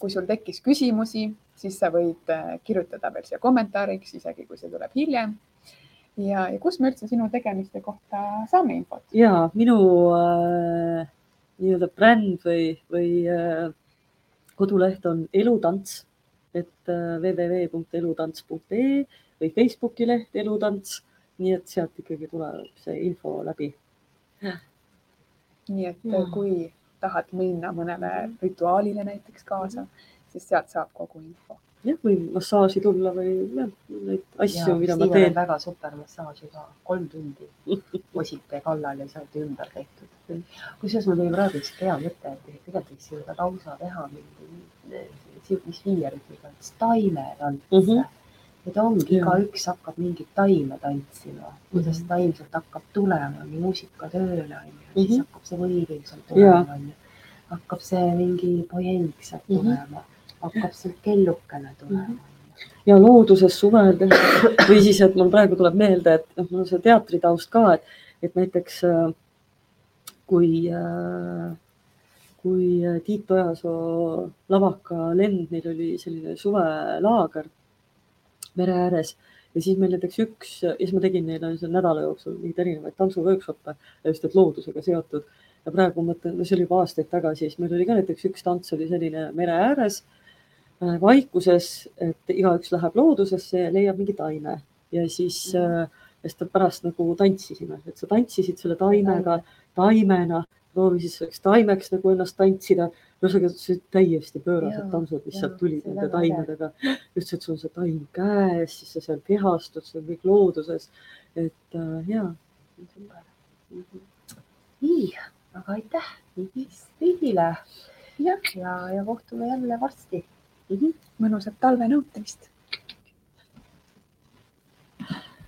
kui sul tekkis küsimusi, siis sa võid äh, kirjutada veel siia kommentaariks, isegi kui see tuleb hiljem. ja, ja kus me üldse sinu tegemiste kohta saame infot? ja minu äh, nii-öelda bränd või, või äh, koduleht on Elutants, et äh, www.elutants.ee või Facebooki leht Elutants, nii et sealt ikkagi tuleb see info läbi. nii et Jaa. kui tahad minna mõnele rituaalile näiteks kaasa, siis sealt saab kogu info. Jah, või massaaži tulla või jah, neid asju, mida ma teen on väga super massaaž juba kolm tundi osite kallal ja saate ümber tehtud. kusjuures mul tuli praegu üks hea mõte, et tegelikult võiks ju ka lausa teha mingi, mis viierütmiga, taimetants mm. Mhm. -hmm. et ongi, igaüks hakkab mingit taime tantsima, kuidas Mhm. taim sealt hakkab tulema, muusika tööle onju, Mhm. siis hakkab see võiving sealt Jaa. tulema onju. hakkab see mingi poeng sealt Mhm. tulema, hakkab sealt kellukene tulema Mhm. ja looduses suvel või siis, et mul praegu tuleb meelde, et noh, mul on see teatritaust ka, et, et näiteks äh, kui, kui äh, Tiit Ojasoo lavaka lend, neil oli selline suvelaager mere ääres ja siis meil näiteks üks ja siis ma tegin neile nädala jooksul mingeid erinevaid tantsuworkshop'e just, et loodusega seotud ja praegu mõtlen, no see oli juba aastaid tagasi, siis meil oli ka näiteks üks tants oli selline mere ääres äh, vaikuses, et igaüks läheb loodusesse ja leiab mingi taime ja siis äh, ja siis pärast nagu tantsisime, et sa tantsisid selle taimega, taimena, proovisid selleks taimeks nagu ennast tantsida. ühesõnaga, see täiesti pöörased tantsud, mis jaa, sealt tulid nende taimedega. just, et sul on see taim käes, siis sa seal kehastud, see on kõik looduses. et äh, ja. nii, aga aitäh siis kõigile jah, ja, ja kohtume jälle varsti. Mõnusat talve nautimist